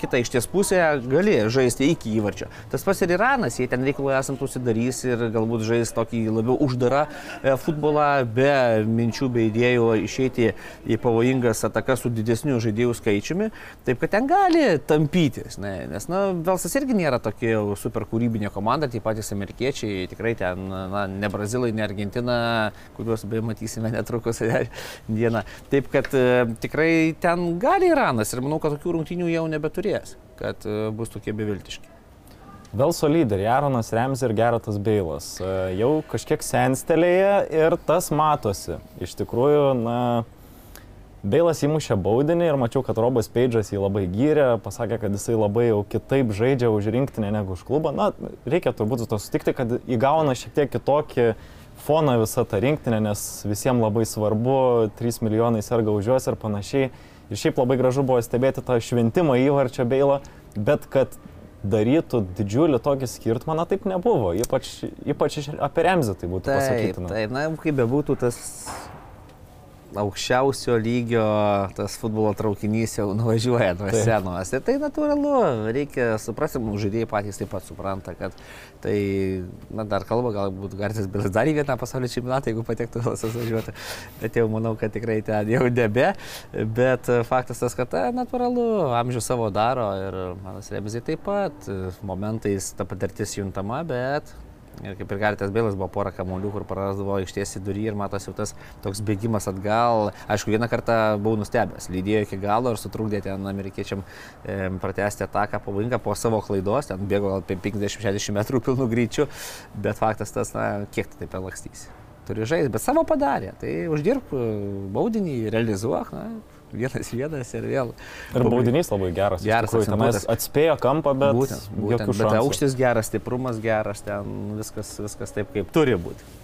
kitą išties pusę, gali žaisti iki įvarčio. Tas pats ir Iranas, jie ten reikalų esant užsidarys ir galbūt žais tokį labiau uždarą e, futbolą, be minčių, be idėjų išeiti į pavojingas atakas su didesniu žaidimu žaidėjų skaičiumi, taip kad ten gali tampytis. Ne, nes, na, Velsas irgi nėra tokia super kūrybinė komanda, tie patys amerikiečiai, tikrai ten, na, ne Brazilai, ne Argentina, kuriuos beje matysime netrukus [LAUGHS] dieną. Taip kad e, tikrai ten gali Iranas ir manau, kad tokių rungtynių jau nebeturės, kad e, bus tokie beviltiški. Velso lyderiai Aronas Rems ir Geratas Beilas e, jau kažkiek senstelėje ir tas matosi. Iš tikrųjų, na, Beilas įmušė baudinį ir mačiau, kad Robas Peidžas jį labai gyrė, pasakė, kad jisai labai jau kitaip žaidžia už rinktinę negu už klubą. Na, reikia turbūt to sutikti, kad įgauna šiek tiek kitokį foną visą tą rinktinę, nes visiems labai svarbu, 3 milijonai serga už juos ir panašiai. Ir šiaip labai gražu buvo stebėti tą šventimą įvarčio Beilą, bet kad darytų didžiulį tokį skirtumą, na taip nebuvo. Ypač, ypač apie Remzį tai būtų Taip, pasakytina. taip, na, kaip bebūtų tas aukščiausio lygio tas futbolo traukinys jau [LAUGHS] nuvažiuoja nuo senos. Ir tai natūralu, reikia suprasti, mūsų žaidėjai patys taip pat supranta, kad tai, na, dar kalba, galbūt Garcis Bilis dar į vieną pasaulio čempionatą, jeigu patektų Vilsas važiuoti, bet jau manau, kad tikrai ten jau nebe. Bet faktas tas, kad tai natūralu, amžius savo daro ir manas Remzai taip pat, momentais ta patirtis juntama, bet Ir kaip ir Garitas Bėlas buvo pora kamuolių, kur prarasdavo į durį ir matosi jau tas toks bėgimas atgal. Aišku, vieną kartą buvau nustebęs, lydėjo iki galo ir sutrukdė ten amerikiečiam e, pratesti ataką pavojingą po savo klaidos, ten bėgo gal apie 50-60 metrų pilnu greičiu, bet faktas tas, na, kiek tu taip pelakstysi. Turi žaisti, bet savo padarė, tai uždirb baudinį, realizuok, na, vienas vienas ir vėl. Ir baudinys labai geras. Geras, tikrųjų. Tenais atspėjo kampą, bet, būtent, būtent, bet aukštis geras, stiprumas geras, ten viskas, viskas taip, kaip turi būti.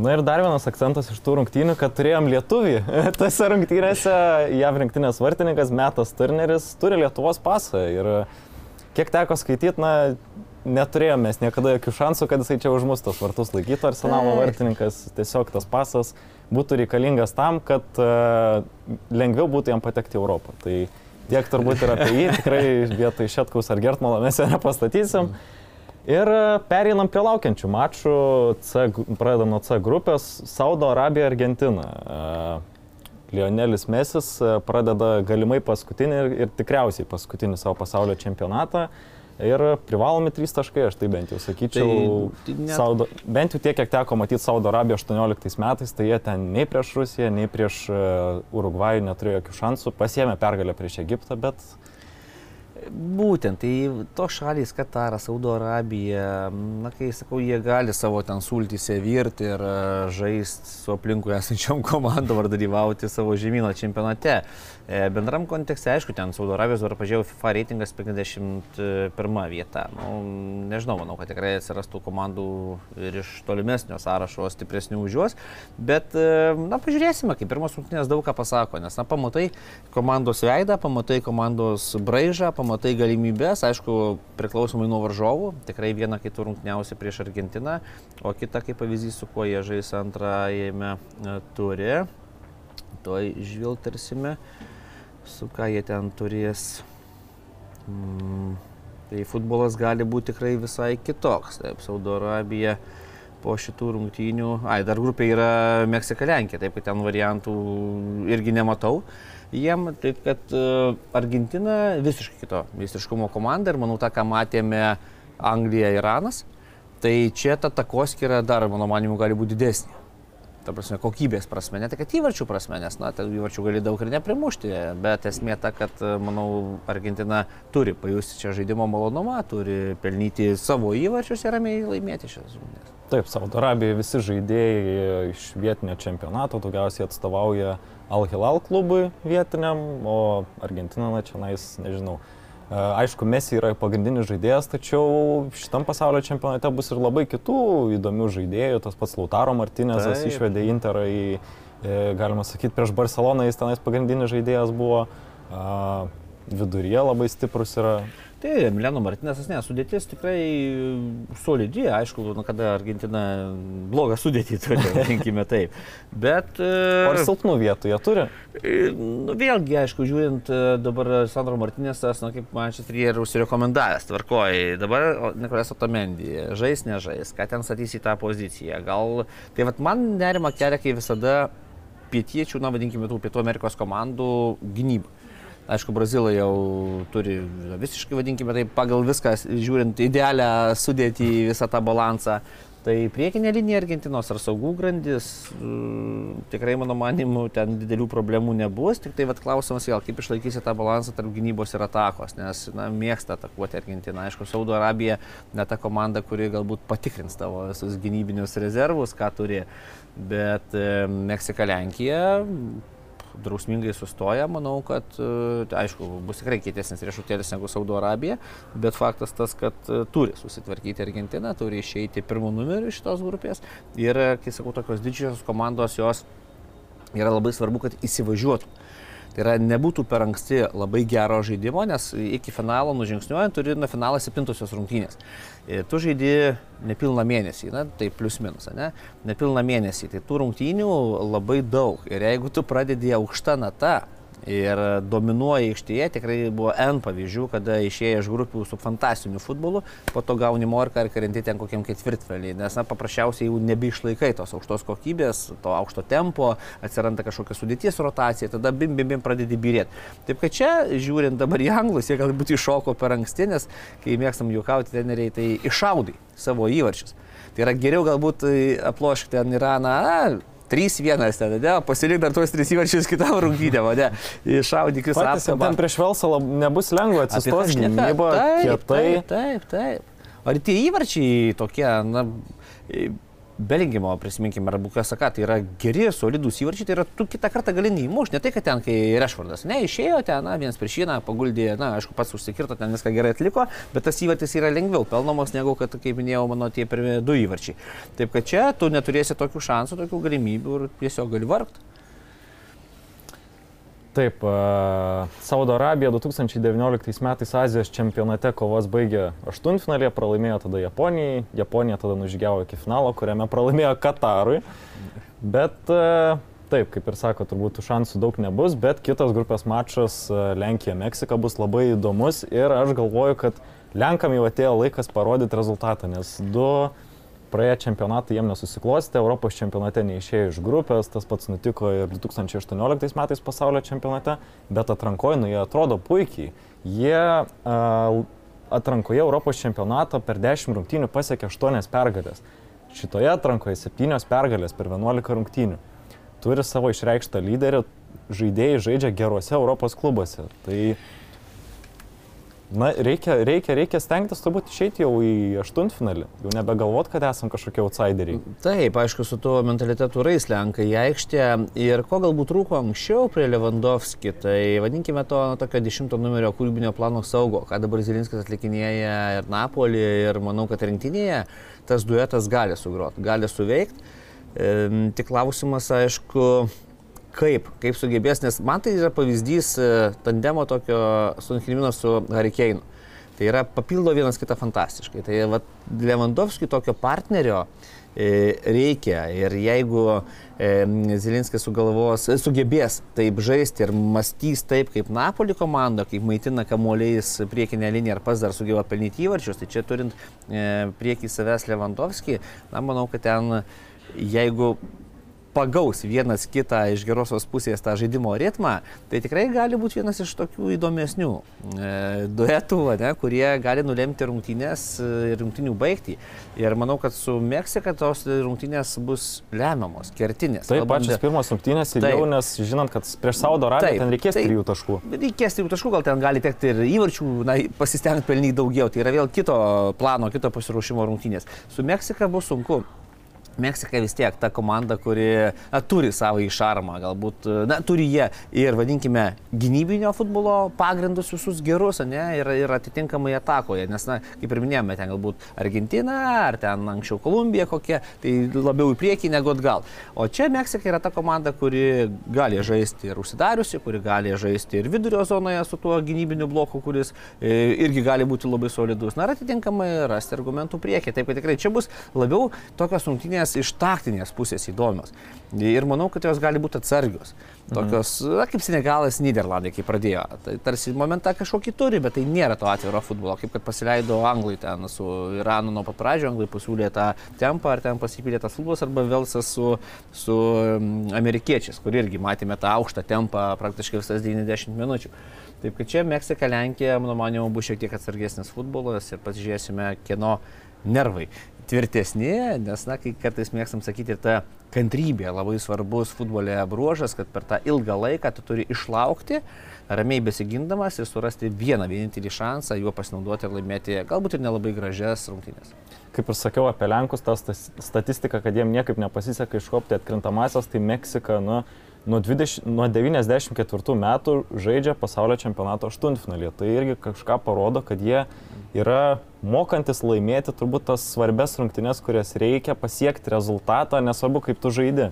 Na ir dar vienas akcentas iš tų rungtynių, kad turėjom lietuvį. [LAUGHS] Tose rungtynėse JAV rinktinės vartininkas Metas Turneris turi Lietuvos pasą. Ir kiek teko skaityti, na, neturėjome mes niekada jokių šansų, kad jisai čia už mus tos vartus laikytų. Arsenalo vartininkas tiesiog tas pasas būtų reikalingas tam, kad uh, lengviau būtų jam patekti į Europą. Tai tiek turbūt ir apie jį, [LAUGHS] tikrai vietoj Šetkaus ar Gertmalo mes jo nepastatysim. Ir e, pereinam prie laukiančių mačų. C, pradedam nuo C grupės - Saudo Arabija, Argentina. E, Lionelis Mesis e, pradeda galimai paskutinį ir, ir tikriausiai paskutinį savo pasaulio čempionatą. Ir privalomi trys taškai, aš tai bent jau sakyčiau. Tai- net- Saudo, bent jau tiek, kiek teko matyti Saudo Arabiją 18 metais, tai jie ten nei prieš Rusiją, nei prieš uh, Urugvajų neturėjo jokių šansų. Pasiemė pergalę prieš Egiptą, bet Būtent, tai to šalys, Kataras, Saudo Arabija, na kai sakau, jie gali savo ten sultyse virti ir žaisti su aplinkui esančiom [LAUGHS] komandom ar dalyvauti savo žemyno čempionate. E, Bendram kontekste, aišku, ten Saudo Arabijos dabar pažiūrėjau FIFA reitingas 51 vieta. Nu, nežinau, manau, kad tikrai atsirastų komandų ir iš tolimesnio sąrašo stipresnių už juos, bet, e, na, pažiūrėsime, kaip pirmas rungtynės daug ką pasako, nes, na, pamatai komandos veidą, pamatai komandos braižą, pamatai galimybės, aišku, priklausomai nuo varžovų, tikrai viena kitų rungtyniausia prieš Argentiną, o kita kaip pavyzdys, su kuo jie žais antrajame e, turi. Toj žvilgtarsime, su ką jie ten turės. Mm, tai futbolas gali būti tikrai visai kitoks. Taip, Saudo Arabija po šitų rungtynių. Ai, dar grupė yra Meksika Lenkija, taip kad ten variantų irgi nematau. Jiem, taip kad e, Argentina visiškai kito visiškumo komanda ir manau tą, ką matėme Anglija, Iranas, tai čia ta takoskira dar, mano manimu, gali būti didesnė. Ta prasme, kokybės prasme, ne tik įvarčių prasme, nes, na, ten įvarčių gali daug ir neprimušti, bet esmė ta, kad, manau, Argentina turi pajusti čia žaidimo malonumą, turi pelnyti savo įvarčius ir ramiai laimėti šias rungtynes. Taip, Saudo Arabija visi žaidėjai iš vietinio čempionato daugiausiai atstovauja Al-Hilal klubui vietiniam, o Argentina, na čia nais, nežinau. Aišku, Messi yra pagrindinis žaidėjas, tačiau šitam pasaulio čempionate bus ir labai kitų įdomių žaidėjų. Tas pats Lautaro Martinezas Taip. išvedė Interą į, e, galima sakyti, prieš Barceloną jis tenais pagrindinis žaidėjas buvo. Viduryje labai stiprus yra. Tai Mileno Martinėsas, ne, sudėtis tikrai solidi, aišku, nu, kada Argentina blogą sudėtį turi, [LAUGHS] vadinkime taip. Bet... e, ir silpnų vietų jie turi. E, Nu, vėlgi, aišku, žiūrint e, dabar Sandro Martinėsas, nu, kaip Manchesteryje ir užsirekomendavęs, tvarkoji. Dabar Nikolas Otomendi, žais, nežais, ką ten statys į tą poziciją. Gal, tai vad man nerima kelia, kai visada pietiečių, na vadinkime tų Pietų Amerikos komandų gynyba. Aišku, Brazilai jau turi visiškai, vadinkime taip, pagal viską, žiūrint idealią sudėtį, visą tą balansą. Tai priekinė linija Argentinos ar saugų grandis, mm, tikrai mano manimu, ten didelių problemų nebus. Tik tai vat, klausimas vėl, kaip išlaikysi tą balansą tarp gynybos ir atakos, nes na, mėgsta atakuoti Argentiną. Aišku, Saudo Arabija ne ta komanda, kuri galbūt patikrins tavo visus gynybinius rezervus, ką turi. Bet e, Meksika, Lenkija drausmingai sustoja, manau, kad, e, tai aišku, bus tikrai kietesnis riešutėlis negu Saudo Arabija, bet faktas tas, kad e, turi susitvarkyti Argentina, turi išeiti pirmų numerių iš šitos grupės ir, kai sakau, tokios didžiosios komandos jos yra labai svarbu, kad įsivažiuotų. Yra nebūtų per anksti labai gero žaidimo, nes iki finalo nužingsniuojant turi nuo finalo septintosios rungtynės. Ir tu žaidži nepilną mėnesį, na, tai plius minus, ne? Nepilną mėnesį, tai tų rungtynių labai daug. Ir jeigu tu pradedi aukštą natą, ir dominuoja aikštėje. Tikrai buvo N pavyzdžių, kada išėję iš grupių su fantastiniu futbolu, po to gauni morką ir karenti ten kokiam ketvirtfelį, nes na, paprasčiausiai jau nebeišlaikai tos aukštos kokybės, to aukšto tempo, atsiranda kažkokia sudėties rotacija, tada bim bim bim pradedi birėti. Taip kad čia, žiūrint dabar į anglus, jie galbūt iššoko per anksti, nes kai mėgstam juokauti treneriai, tai iššaudai savo įvarčius. Tai yra geriau galbūt aploškti ten Iraną, 3-1 ten, ne, pasilik dar tuos 3 įvarčius kitam rungtynėm, ne, iššaudykis apsaugą. Ten prieš Velsą lab, nebus lengva atsistos gynyba, kietai. Taip, taip, taip. Ar tie įvarčiai tokie, na, Belingimo, prisiminkime, ar Bukasaka, tai yra geri, solidus įvarčiai, tai yra tu kitą kartą gali neįmušti, ne tai, kad ten, kai Rešvardas, ne, išėjo ten, na, vienas prieš vieną, paguldė, na, aišku, pats užsikirto, ten viską gerai atliko, bet tas įvartis yra lengviau pelnomos negu, kad, kaip minėjau, mano tie pirmie du įvarčiai. Taip kad čia tu neturėsi tokių šansų, tokių galimybių ir tiesiog gali vargti. Taip, Saudo Arabija 2019 metais Azijos čempionate kovos baigė aštuntfinalį, pralaimėjo tada Japonijai, Japonija tada nužygiavo iki finalo, kuriame pralaimėjo Katarui. Bet taip, kaip ir sako, turbūt šansų daug nebus, bet kitas grupės mačas Lenkija-Meksika bus labai įdomus ir aš galvoju, kad Lenkam jau atėjo laikas parodyti rezultatą, nes du praėję čempionatai jiem nesusiklostė, Europos čempionate neišėjo iš grupės, tas pats nutiko ir 2018 metais pasaulio čempionate, bet atrankoje, nu, jie atrodo puikiai. Jie uh, atrankoje Europos čempionato per 10 rungtynių pasiekė 8 pergalės. Šitoje atrankoje 7 pergalės per 11 rungtynių. Turi savo išreikštą lyderį, žaidėjai žaidžia geruose Europos klubuose. Tai Na, reikia, reikia, reikia stengtis turbūt išeiti jau į aštuntfinalį, jau nebegalvot, kad esam kažkokie outsideriai. Taip, aišku, su tuo mentalitetu rais lenkai į aikštę ir ko galbūt trūko anksčiau prie Lewandowski, tai vadinkime to nu, tokio dešimto numerio kūrybinio plano saugo, ką dabar Zilinskas atlikinėja ir Napolį, ir manau, kad rinktinėje tas duetas gali sugrot, gali suveikti. E, tik klausimas, aišku, kaip, kaip sugebės, nes man tai yra pavyzdys e, tandemo tokio sunkrimino su Harikeinu. Tai yra papildo vienas kitą fantastiškai. Tai va, Lewandowski tokio partnerio e, reikia ir jeigu e, Zilinskis sugalvos, e, sugebės taip žaisti ir mąstys taip kaip Napoli komanda, kaip maitina kamuoliais priekinę liniją ir pas dar sugeba pelnyti įvarčius, tai čia turint e, priekį savęs Lewandowski, na manau, kad ten jeigu pagaus vienas kitą iš gerosios pusės tą žaidimo ritmą, tai tikrai gali būti vienas iš tokių įdomesnių e, duetų, ne, kurie gali nulemti rungtynės ir e, rungtynių baigti. Ir manau, kad su Meksika tos rungtynės bus lemiamos, kertinės. Taip, Kalbant... pačios pirmos rungtynės ilgiau, nes žinant, kad prieš Saudo Arabiją ten reikės trijų taškų. Reikės trijų taškų, gal ten gali tekti ir įvarčių, na, pasistengti pelnyti daugiau. Tai yra vėl kito plano, kito pasiruošimo rungtynės. Su Meksika bus sunku. Meksika vis tiek ta komanda, kuri na, turi savo išarmą, galbūt, na, turi jie ir, vadinkime, gynybinio futbolo pagrindus visus gerus, ne, ir, ir atitinkamai atakoje, nes, na, kaip ir minėjome, ten galbūt Argentina, ar ten anksčiau Kolumbija kokia, tai labiau į priekį negu atgal. O čia Meksika yra ta komanda, kuri gali žaisti ir užsidariusi, kuri gali žaisti ir vidurio zonoje su tuo gynybiniu bloku, kuris e, irgi gali būti labai solidus. Na, ir atitinkamai rasti argumentų priekį. Taip, kad tikrai čia bus labiau tokios rungtynės rungtynės iš taktinės pusės įdomios. Ir manau, kad jos gali būti atsargios. Tokios, mhm. na, kaip Senegalas, Niderlandai, kai pradėjo. Tai tarsi momentą kažkokį turi, bet tai nėra to atviro futbolo. Kaip kad pasileido Anglai ten su Iranu nuo pat pradžio, Anglai pasiūlė tą tempą, ar ten pasipylė tas futbolas, arba Velsas su, su amerikiečiais, kur irgi matėme tą aukštą tempą praktiškai visas 90 minučių. Taip kad čia Meksika, Lenkija, mano manimu, bus šiek tiek atsargesnis futbolas ir pasižiūrėsime, kieno nervai tvirtesni, nes, na, kai kartais mėgstam sakyti, ir ta kantrybė labai svarbus futbole bruožas, kad per tą ilgą laiką tu turi išlaukti, ramiai besigindamas ir surasti vieną vienintelį šansą, juo pasinaudoti ir laimėti galbūt ir nelabai gražias rungtynės. Kaip ir sakiau apie Lenkus, ta statistika, kad jiem niekaip nepasiseka iškopti atkrintamasias, tai Meksika, nu, nuo, 20, nuo 94 metų žaidžia pasaulio čempionato aštuntfinalį. Tai irgi kažką parodo, kad jie yra mokantis laimėti turbūt tas svarbes rungtynes, kurias reikia pasiekti rezultatą, nesvarbu kaip tu žaidi.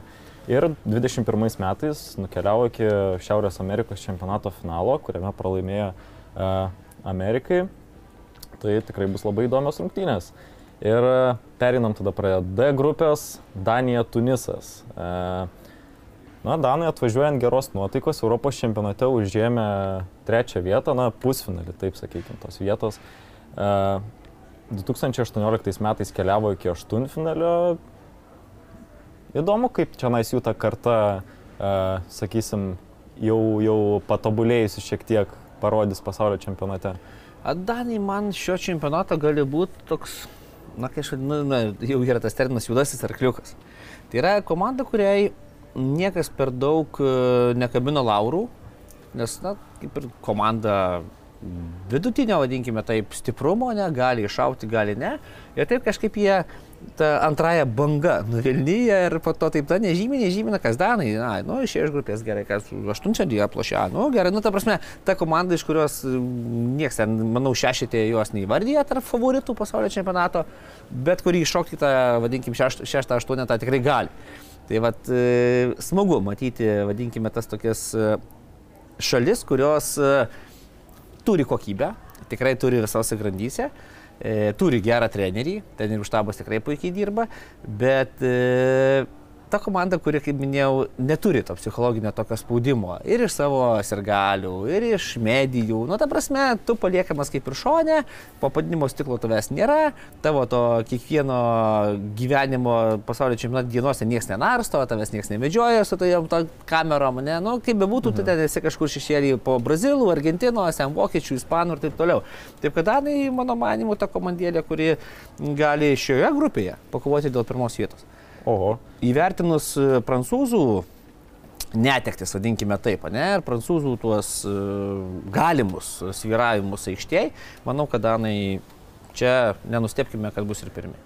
Ir 21 metais nukeliavo iki Šiaurės Amerikos čempionato finalo, kuriame pralaimėjo uh, Amerikai. Tai tikrai bus labai įdomios rungtynės. Ir e, perinam tada prie D grupės - Danija Tunisas. Uh, Na, Danai atvažiuojant geros nuotaikos, Europos čempionate užėmė trečią vietą, na, pusfinalį, taip sakykime, tos vietos. Uh, 2018 metais keliavo iki aštuntfinalio. Įdomu, kaip čia nais jų ta karta, sakysim, jau, jau patobulėjusi šiek tiek parodys pasaulio čempionate. Danai man šio čempionato gali būti toks, na, kai aš vadinu, na, jau yra tas terminas juodasis arkliukas. Tai yra komanda, kuriai niekas per daug nekabino laurų, nes, na, kaip ir komanda vidutinio, vadinkime taip, stiprumo, ne, gali iššauti, gali ne. Ir taip kažkaip jie ta antraja banga nuvilnyja ir po to taip ta nežymė, nežymė, kas danai, na, nu, iš iš grupės gerai, kas aštunčia dėjo plošia, nu, gerai, nu, ta prasme, ta komanda, iš kurios niekas ten, manau, šešitė jos neįvardyja tarp favoritų pasaulio čempionato, bet kurį iššokti tą, vadinkim, šeštą, aštuonetą tikrai gali. Tai vad, e, smagu matyti, vadinkime, tas tokias e, šalis, kurios e, turi kokybę, tikrai turi visose grandyse, e, turi gerą trenerį, trenerių štabas tikrai puikiai dirba, bet e, ta komanda, kuri, kaip minėjau, neturi to psichologinio tokio spaudimo ir iš savo sirgalių, ir iš medijų. Nu, ta prasme, tu paliekamas kaip ir šonė, po padinimo stiklo tavęs nėra, tavo to kiekvieno gyvenimo pasaulio čempionato dienose niekas nenarsto, tavęs niekas nemedžioja su tojom to kamerom, ne, nu, kaip bebūtų, mhm. tu ten esi kažkur šešėlį po Brazilų, Argentinos, ten Vokiečių, Ispanų ir taip toliau. Taip kad Danai, mano manimu, ta komandėlė, kuri gali šioje grupėje pakovoti dėl pirmos vietos. Oho. Įvertinus e, prancūzų netektis, vadinkime taip, ne, ir prancūzų tuos e, galimus sviravimus aikštėje, manau, kad Danai čia nenustepkime, kad bus ir pirmi.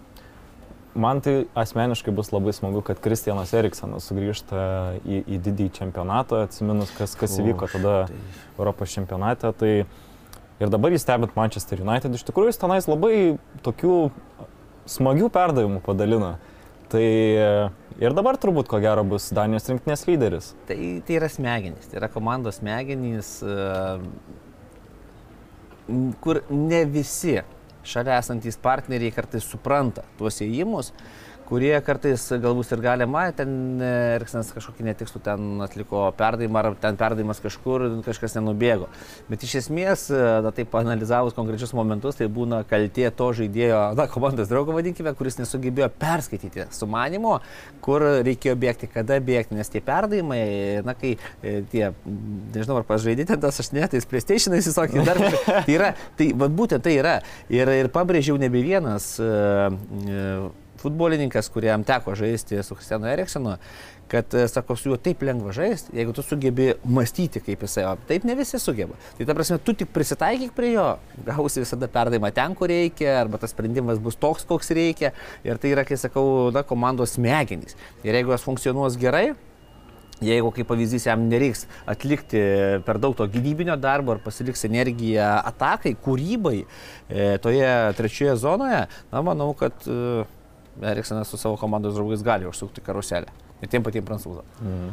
Man tai asmeniškai bus labai smagu, kad Kristianas Eriksonas sugrįžta į, į didįjį čempionatą, atsiminus, kas, kas įvyko tada tai... Europos čempionate. Tai ir dabar jis stebint Manchester United, iš tikrųjų jis tenais labai tokių smagių perdavimų padalina. Tai e, ir dabar turbūt ko gero bus Danijos rinktinės lyderis. Tai, tai yra smegenys, tai yra komandos smegenys, e, kur ne visi šalia esantys partneriai kartais supranta tuos įėjimus kurie kartais galbūt ir galima, ten e, Eriksenas kažkokį netikslų ten atliko perdavimą, ar ten perdavimas kažkur, kažkas nenubėgo. Bet iš esmės, e, na taip analizavus konkrečius momentus, tai būna kaltė to žaidėjo, na, komandos draugo vadinkime, kuris nesugebėjo perskaityti sumanimo, kur reikėjo bėgti, kada bėgti, nes tie perdavimai, na, kai e, tie, nežinau, ar pažaidėte tas aš netais PlayStation'ais, visokį dar, [LAUGHS] tai yra, tai va, būtent tai yra. Ir, ir pabrėžiau nebe vienas. Uh, uh, futbolininkas, kuriam teko žaisti su Kristianu Eriksonu, kad, e, sako, su juo taip lengva žaisti, jeigu tu sugebi mąstyti kaip jisai, o taip ne visi sugeba. Tai ta prasme, tu tik prisitaikyk prie jo, gausi visada perdavimą ten, kur reikia, arba tas sprendimas bus toks, koks reikia. Ir tai yra, kai sakau, na, komandos smegenys. Ir jeigu jos funkcionuos gerai, Jeigu kaip pavyzdys jam nereiks atlikti per daug to gynybinio darbo ar pasiliks energiją atakai, kūrybai e, toje trečioje zonoje, na manau, kad e, Eriksenas su savo komandos draugais gali užsukti karuselę. Ir tiem patiem prancūzam. Mhm.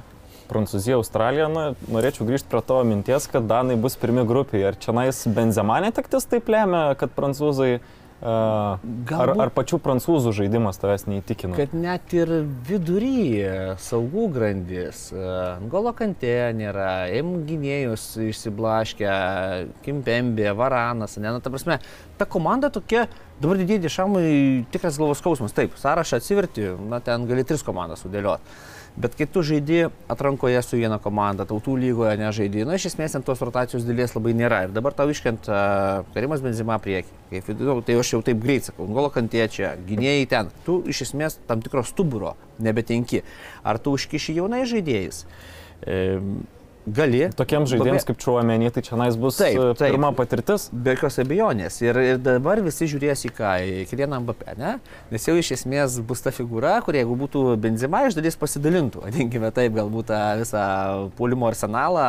Prancūzija, Australija, na, norėčiau grįžti prie tavo minties, kad Danai bus pirmi grupėje. Ar čia nais Benzema netektis taip lemia, kad prancūzai Ar, ar pačių prancūzų žaidimas tavęs neįtikino? Kad net ir vidury saugų grandis, Golo kantė nėra, M gynėjus išsiblaškę, Kimpembė, Varanas, ne, na, ta prasme, ta komanda tokia, dabar didėti šamui tikras galvos skausmas, taip, sąrašą atsiverti, na, ten gali tris komandas sudėlioti. Bet kai tu žaidži atrankoje su viena komanda, tautų lygoje nežaidži, na, iš esmės ant tos rotacijos dalies labai nėra. Ir dabar tau iškent uh, Karimas Benzima prieki. Kaip, nu, tai aš jau taip greit sakau, Ngolo kantiečia, gynėjai ten. Tu iš esmės tam tikro stuburo nebetenki. Ar tu užkiši jaunai žaidėjais? E, gali. Tokiems žaidėjams kaip Čiuomenį, tai čia nais bus Taip, e, taip. pirma patirtis. Be jokios abejonės. Ir, ir dabar visi žiūrės į ką, į Kilieną Mbappé, ne? Nes jau iš esmės bus ta figūra, kur jeigu būtų Benzema iš dalies pasidalintų, [LAUGHS] vadinkime taip, galbūt tą visą puolimo arsenalą,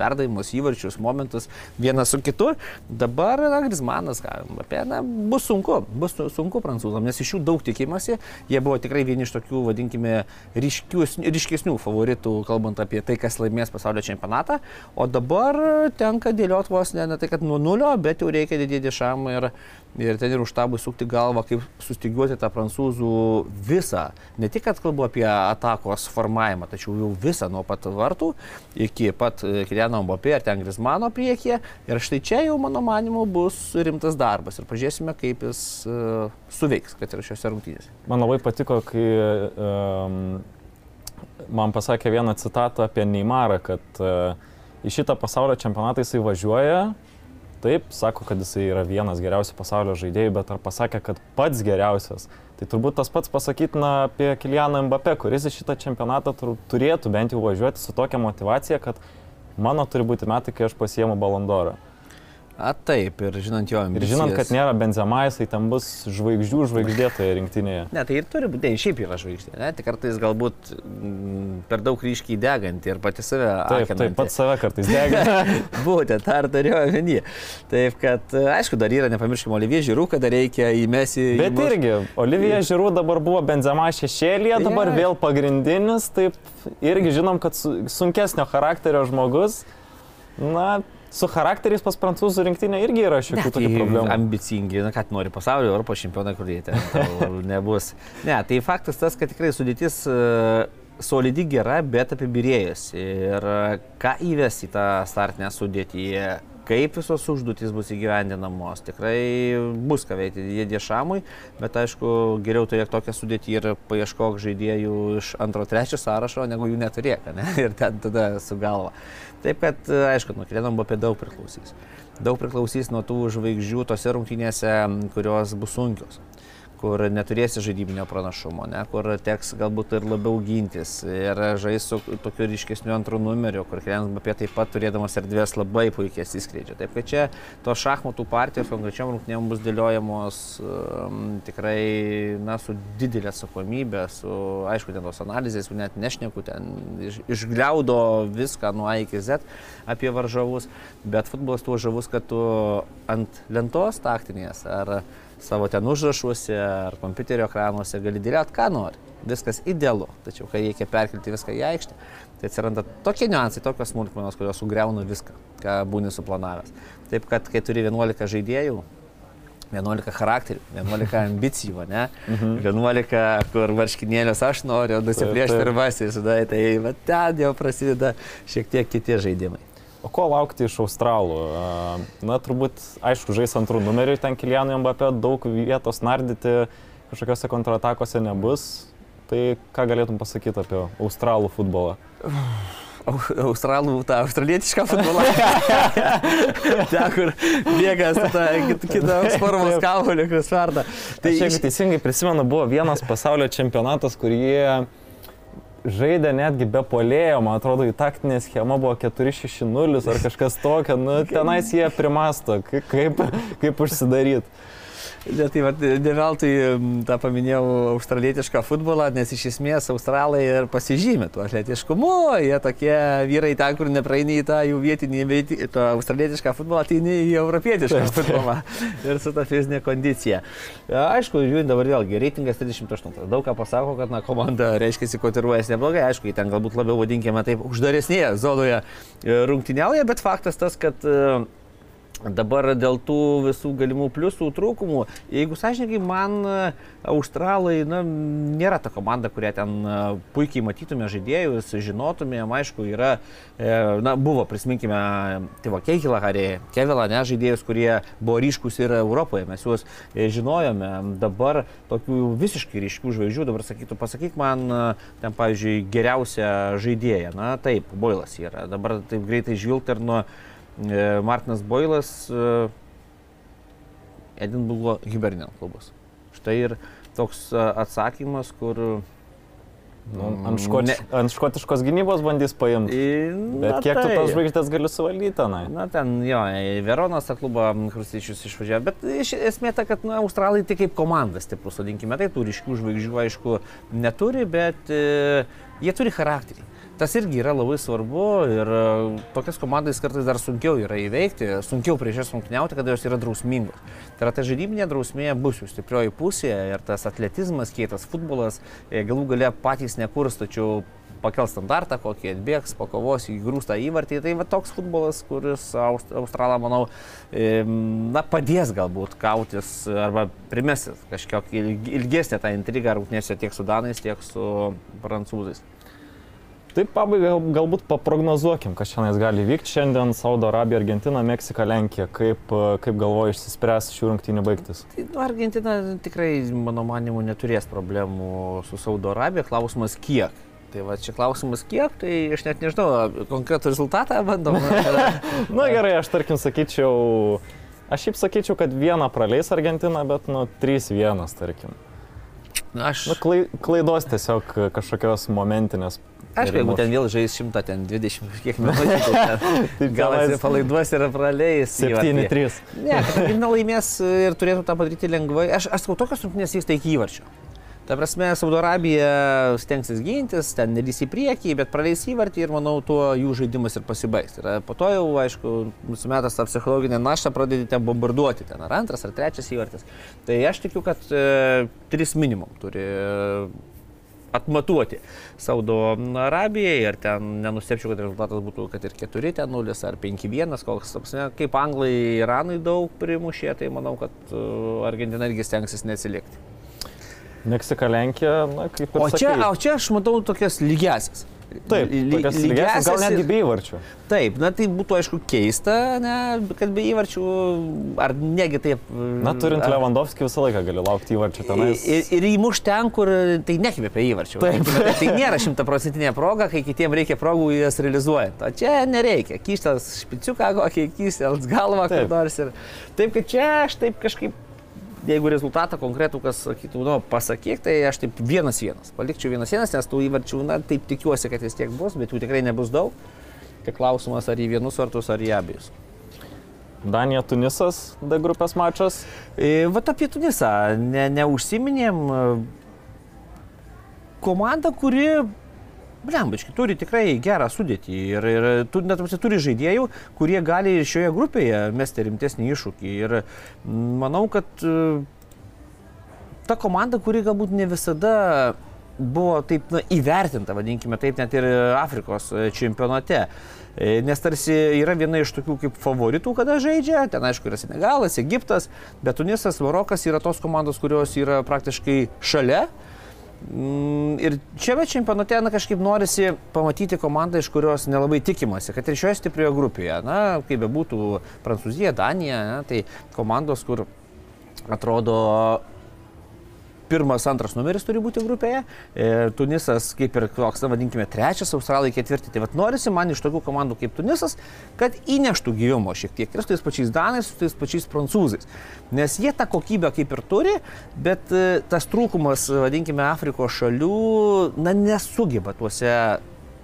perdavimus, įvarčius, momentus vienas su kitu. Dabar, na, Grismanas, ką, Mbappé, na, bus sunku, bus su- sunku prancūzams, nes iš jų daug tikimasi. Jie buvo tikrai vieni iš tokių, vadinkime, ryškius- ryškesnių favoritų, kalbant apie tai, kas laimės pasaulio čempionatą. O dabar tenka dėlioti vos ne, ne tai, kad nuo nulio, bet jau reikia didėti šam ir, ir ten ir už tabų sukti galvą, kaip sustygiuoti tą prancūzų visą, ne tik, kad kalbu apie atakos formavimą, tačiau jau visą nuo pat vartų iki pat Kiliano Mbappé ar ten Grismano priekyje. Ir štai čia jau, mano manimu, bus rimtas darbas ir pažiūrėsime, kaip jis uh, suveiks, kad ir šiuose rungtynėse. Man labai patiko, kai um, man pasakė vieną citatą apie Neymarą, kad uh, į šitą pasaulio čempionatą jisai važiuoja. Taip, sako, kad jisai yra vienas geriausių pasaulio žaidėjų, bet ar pasakė, kad pats geriausias? Tai turbūt tas pats pasakytina apie Kilianą Mbappé, kuris į šitą čempionatą tur- turėtų bent jau važiuoti su tokia motivacija, kad mano turi būti metai, kai aš pasiemu balondorą. A taip, ir žinant jo Ir ambicijas. žinant, kad nėra Benzema, jisai ten bus žvaigždžių žvaigždėtoje rinktinėje. Ne, tai ir turi būti, ne, šiaip yra žvaigždė, ne, tik kartais galbūt mm, per daug ryškiai deganti ir pati save. Taip, akinanti. taip, pats save kartais [LAUGHS] degina. Būtent, ir dariau omeny. Taip, kad, aišku, dar yra, nepamirškime, Olivier Žiūrų, kada reikia įmesti. į Bet mus- irgi, Olivija Žiūrų dabar buvo Benzema šešėlėje, dabar Jo. vėl pagrindinis, taip irgi žinom, kad su- sunkesnio charakterio žmogus, na, su charakteriais pas prancūzų rinktinė irgi yra Ne, šiokių tai tokių problemų. ambicingi, na, kad nori pasaulio, Europos čempioną, kur jie ten [LAUGHS] nebus. Ne, tai faktas tas, kad tikrai sudėtis e, solidi gera, bet apibirėjus. Ir e, ką įves į tą startinę sudėtį, kaip visos užduotys bus įgyvendinamos, tikrai bus ką veikti jėdė šamui, bet aišku, geriau turėk tokią sudėtį ir paieškok žaidėjų iš antro, trečio sąrašo, negu jų neturėk, ne? [LAUGHS] ir ten tada su galva. Taip kad, aišku, nuo Kiliano apie daug priklausys. Daug priklausys nuo tų žvaigždžių tose rungtynėse, kurios bus sunkios kur neturėsi žaidybinio pranašumo, ne, kur teks galbūt ir labiau gintis ir žais su tokiu ryškesniu antru numeriu, kur Kilianas apie taip pat turėdamas erdvės labai puikiai įskleidžia. Taip kad čia tos šachmatų partijos konkrečiam rungtynėm bus dėliojamos um, tikrai na, su didelė atsakomybė, su, aišku, ten tos analizės, jau net nešneku, ten iš, išgliaudo viską nuo A iki Z apie varžovus, bet futbolas tuo žavus, kad tu ant lentos taktinės ar savo ten užrašuose ar kompiuterio ekranuose gali dėlioti, ką nori. Viskas idealu, tačiau kai reikia perkelti viską į aikštę, tai atsiranda tokie niuansai, tokios smulkmenos, kurios sugriauna viską, ką būni suplanavęs. Taip kad, kai turi 11 žaidėjų, 11 charakterių, 11 [LAUGHS] ambicijų, ne? Mhm. 11, kur varškinėlius aš noriu nusiplėšti taip. ir vasi, žinai, tai va ten jau prasideda šiek tiek kiti žaidimai. O ko laukti iš Australų? Na, turbūt, aišku, žais antrų numerių, ten Kilianui Mbappé daug vietos nardyti, kažkokiose kontratakose nebus. Tai ką galėtum pasakyti apie Australų futbolą? Au- Australų, tą australietišką futbolą. [LAUGHS] Ten, kur bėga su ta kit- kitos formos kaulio, kuris varda. Tai iš... teisingai prisimenu, buvo vienas pasaulio čempionatas, kur jie žaidė netgi be polėjo, man atrodo, į taktinę schemą buvo 4-6-0 ar kažkas tokio, nu, [LAUGHS] tenais jie primasto, kaip, kaip, kaip užsidaryti. Ne, tai ne veltui tą paminėjau australietišką futbolą, nes iš esmės australai ir pasižymė tuo atletiškumu, jie tokie vyrai ten, kur nepraeini į tą jų vietinį, vieti- tą australietišką futbolą, tai ne į europietišką futbolą [LAUGHS] ir su ta fizinė kondicija. E, Aišku, žiūrint dabar vėlgi, reitingas 38. Daug ką pasako, kad na, komanda reiškia kotiruojasi neblogai, aišku, ten galbūt labiau vadinkime taip uždaresnėje zonoje e, rungtyniauja, bet faktas tas, kad e, Dabar dėl tų visų galimų pliusų, trūkumų, jeigu sąžininkai, man e, Australai na, nėra ta komanda, kurią ten e, puikiai matytume žaidėjus, žinotumėm, aišku, yra, e, na, buvo, prisiminkime, Tivo Keikilą, Harį Kevilą, ne, žaidėjus, kurie buvo ryškus ir Europoje, mes juos žinojome. Dabar tokių visiškai ryškių žvaigždžių, dabar sakytų, pasakyk man, ten, pavyzdžiui, geriausią žaidėją, na, taip, Boilas yra, dabar taip greitai žvilgti ir nuo Martinas Boilas, e, Edinburgo Hibernian klubas. Štai ir toks e, atsakymas, kur Nu, ant, škoč, Ne. ant škotiškos gynybos bandys paimti. Na, Bet kiek tu tai. tos žvaigždės gali suvaldyti tenai? Na, ten jo, į Veronos tą klubą Krustyčius išvažiavo, bet iš esmė ta, kad nu, Australai tik kaip komanda stiprus, vadinkime, tai turi iškių žvaigždžių, aišku, neturi, bet e, jie turi charakterį. Tas irgi yra labai svarbu ir e, tokias komandas kartais dar sunkiau yra įveikti, sunkiau prieš jas rungtyniauti, kada jos yra drausmingos. Tai yra ta žaidybinė drausmė bus jų stiprioji pusė ir tas atletizmas, kietas futbolas, e, galų gale patys nekurs, tačiau pakel standartą, kokį atbėgs, pakovos į grūstą įvartį. Tai va toks futbolas, kuris Aust- Australą, manau, na, padės galbūt kautis arba primesis kažkokią ilg- ilgesnę tą intrigą rungtynėse tiek su Danais, tiek su prancūzais. Taip, pabaigai gal- galbūt paprognozuokim, kas šiandien gali vykti. Šiandien Saudo Arabija, Argentina, Meksika, Lenkija. Kaip, kaip galvoju išsispręs šių rungtynių baigtis? Tai nu, Argentina tikrai, mano manimu, neturės problemų su Saudo Arabija. Klausimas kiek. Tai va čia klausimas kiek, tai aš net nežinau, konkretų rezultatą bandom. [LAUGHS] Na gerai, aš tarkim sakyčiau, aš šiaip sakyčiau, kad vieną praleis Argentina, bet nu 3-1, tarkim. Na, aš, Nu, klai, klaidos tiesiog kažkokios momentinės. aišku, jeigu ten vėl žais 120 kiek [LAUGHS] minučių, tai ten gal atsipalaiduos ir praleis. įvartį. 7-3. Ne, kad laimės ir turėtų tą padaryti lengvai. Aš, aš sakau, tokios rungtynės vyksta iki įvarčio. Ta prasme, Saudo Arabija stengsis gintis, ten nedys į priekį, bet praleis įvartį ir manau, tuo jų žaidimas ir pasibaigs. Ir po to jau, aišku, nusimetęs tą psichologinę naštą pradedi ten bombarduoti, ten ar antras, ar trečias įvartis. Tai aš tikiu, kad e, tris minimum turi e, atmatuoti Saudo Arabijai ir ten nenustepčiau, kad rezultatas būtų, kad ir 4-0 ar 5-1, koks, ta prasme, kaip anglai Iranui daug primušė, tai manau, kad e, Argentina irgi stengsis neatsilikti. Meksika, Lenkija, na kaip ir O čia, sakei. o čia aš matau tokias lygiasis. Taip, lygiasias, lygiąsias gal netgi be įvarčių. Taip, na tai būtų aišku keista, ne, kad be įvarčių, ar negi taip. Na, turint ar- Lewandowski visą laiką gali laukti įvarčių tenais. Ir, ir įmuš ten, kur tai nekvėpia įvarčių. Taip. Tai, tai nėra šimtaprocentinė proga, kai kitiems reikia progų jas realizuojant. O čia nereikia. Kyštas špiciuką, kokį kyštas galvą, Taip. kur nors. Ir... Taip, kad čia aš taip kažkaip, jeigu rezultatą konkretų, kas sakytų, nu, pasakyk, tai aš taip vienas vienas. Palikčiau vienas vienas, nes tų įvarčių, na, taip tikiuosi, kad vis tiek bus, bet jų tikrai nebus daug. Tik klausimas, ar į vienus vartus, ar į abiejus. Danija, Tunisas, D grupės mačas. E, Vat apie Tunisą ne, neužsiminėm. Komanda, kuri, blembački, turi tikrai gerą sudėtį ir, ir tu, net, prasme, turi žaidėjų, kurie gali šioje grupėje mesti rimtesnį iššūkį. Ir mm, manau, kad e, ta komanda, kuri galbūt ne visada buvo taip na, įvertinta, vadinkime taip, net ir Afrikos e, čempionate. E, Nes tarsi yra viena iš tokių kaip favoritų, kada žaidžia. Ten aišku yra Senegalas, Egiptas, bet Tunisas, Marokas yra tos komandos, kurios yra praktiškai šalia. Mm, Ir šiame čempionate na, kažkaip norisi pamatyti komandą, iš kurios nelabai tikimasi, kad ir šioje stiprioje grupėje, na, kaip bebūtų Prancūzija, Danija, na, tai komandos, kur atrodo pirmas, antras numeris turi būti grupėje. Ir Tunisas, kaip ir toks, vadinkime, trečias, Australai ketvirti. Tai vad norisi man iš tokių komandų kaip Tunisas, kad įneštų gyvumo šiek tiek ir su tais pačiais Danais, su tais pačiais Prancūzais. Nes jie tą kokybę kaip ir turi, bet e, tas trūkumas, vadinkime, Afrikos šalių, na, nesugeba tuose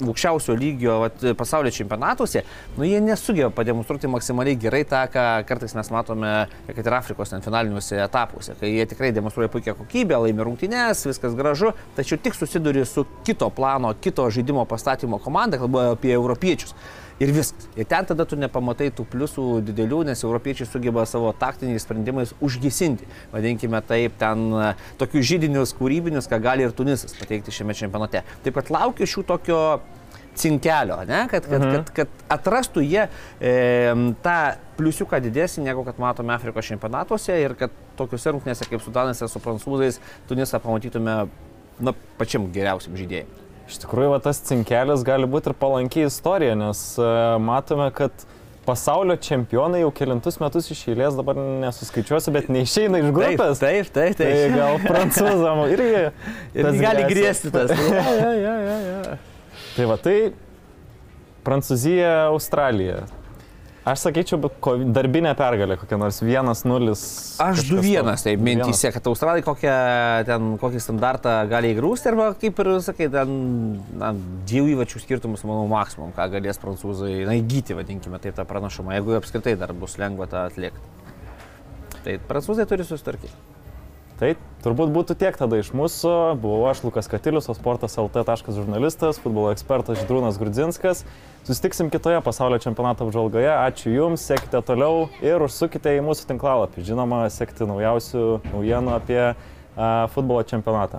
aukščiausio lygio vat, pasaulio čempionatuose, nu, jie nesugeba pademonstruoti maksimaliai gerai tą, ką kartais mes matome, kad ir Afrikos ten finaliniuose etapuose, kai jie tikrai demonstruoja puikią kokybę, laimi rungtynes, viskas gražu, tačiau tik susiduri su kito plano, kito žaidimo pastatymo komanda, kalbu apie europiečius. Ir viskas. Ir ten tada tu nepamatai tų pliusų didelių, nes europiečiai sugeba savo taktiniais sprendimais užgesinti. Vadinkime taip, ten e, tokius žydinius kūrybinius, ką gali ir Tunisas pateikti šiame čempionate. Taip pat laukiu šių tokio cinkelio, ne? kad, kad, kad, kad atrastų jie e, tą pliusiuką didesnį, negu kad matome Afrikos čempionatuose ir kad tokiuose rungtynėse kaip Sudanas ir su prancūzais Tunisą pamatytume na, pačiam geriausiam žaidėjui. Iš tikrųjų, va, tas cinkelis gali būti ir palankiai istorija, nes uh, matome, kad pasaulio čempionai jau kilintus metus iš eilės dabar nesuskaičiuosiu, bet neišeina iš grupės. Taip, taip, taip. Tai gal prancūzam [LAUGHS] irgi. Ir gali grėsti tas. Ja, ja, ja, ja, ja. Tai va, tai Prancūzija, Australija. Aš sakyčiau, darbinė pergalė, kokia nors 1-0. Aš kažkas 2-1, tokio. tai mintyse, kad australai kokią, ten, kokį standartą gali įgrūsti, arba kaip ir sakai, ten na, dviejų įvačių skirtumus, manau, maksimum, ką galės prancūzai, na, įgyti, vadinkime taip tą pranašumą, jeigu apskritai dar bus lengva tą atlikti. Tai prancūzai turi susitvarkyti. Tai turbūt būtų tiek tada iš mūsų. Buvau aš Lukas Katilius, o sportas LT taškas žurnalistas, futbolo ekspertas Židrūnas Grudzinskas. Susitiksim kitoje pasaulio čempionato apžvalgoje. Ačiū Jums, sekite toliau ir užsukite į mūsų tinklalapį. Žinoma, sekti naujausių naujienų apie a, futbolo čempionatą.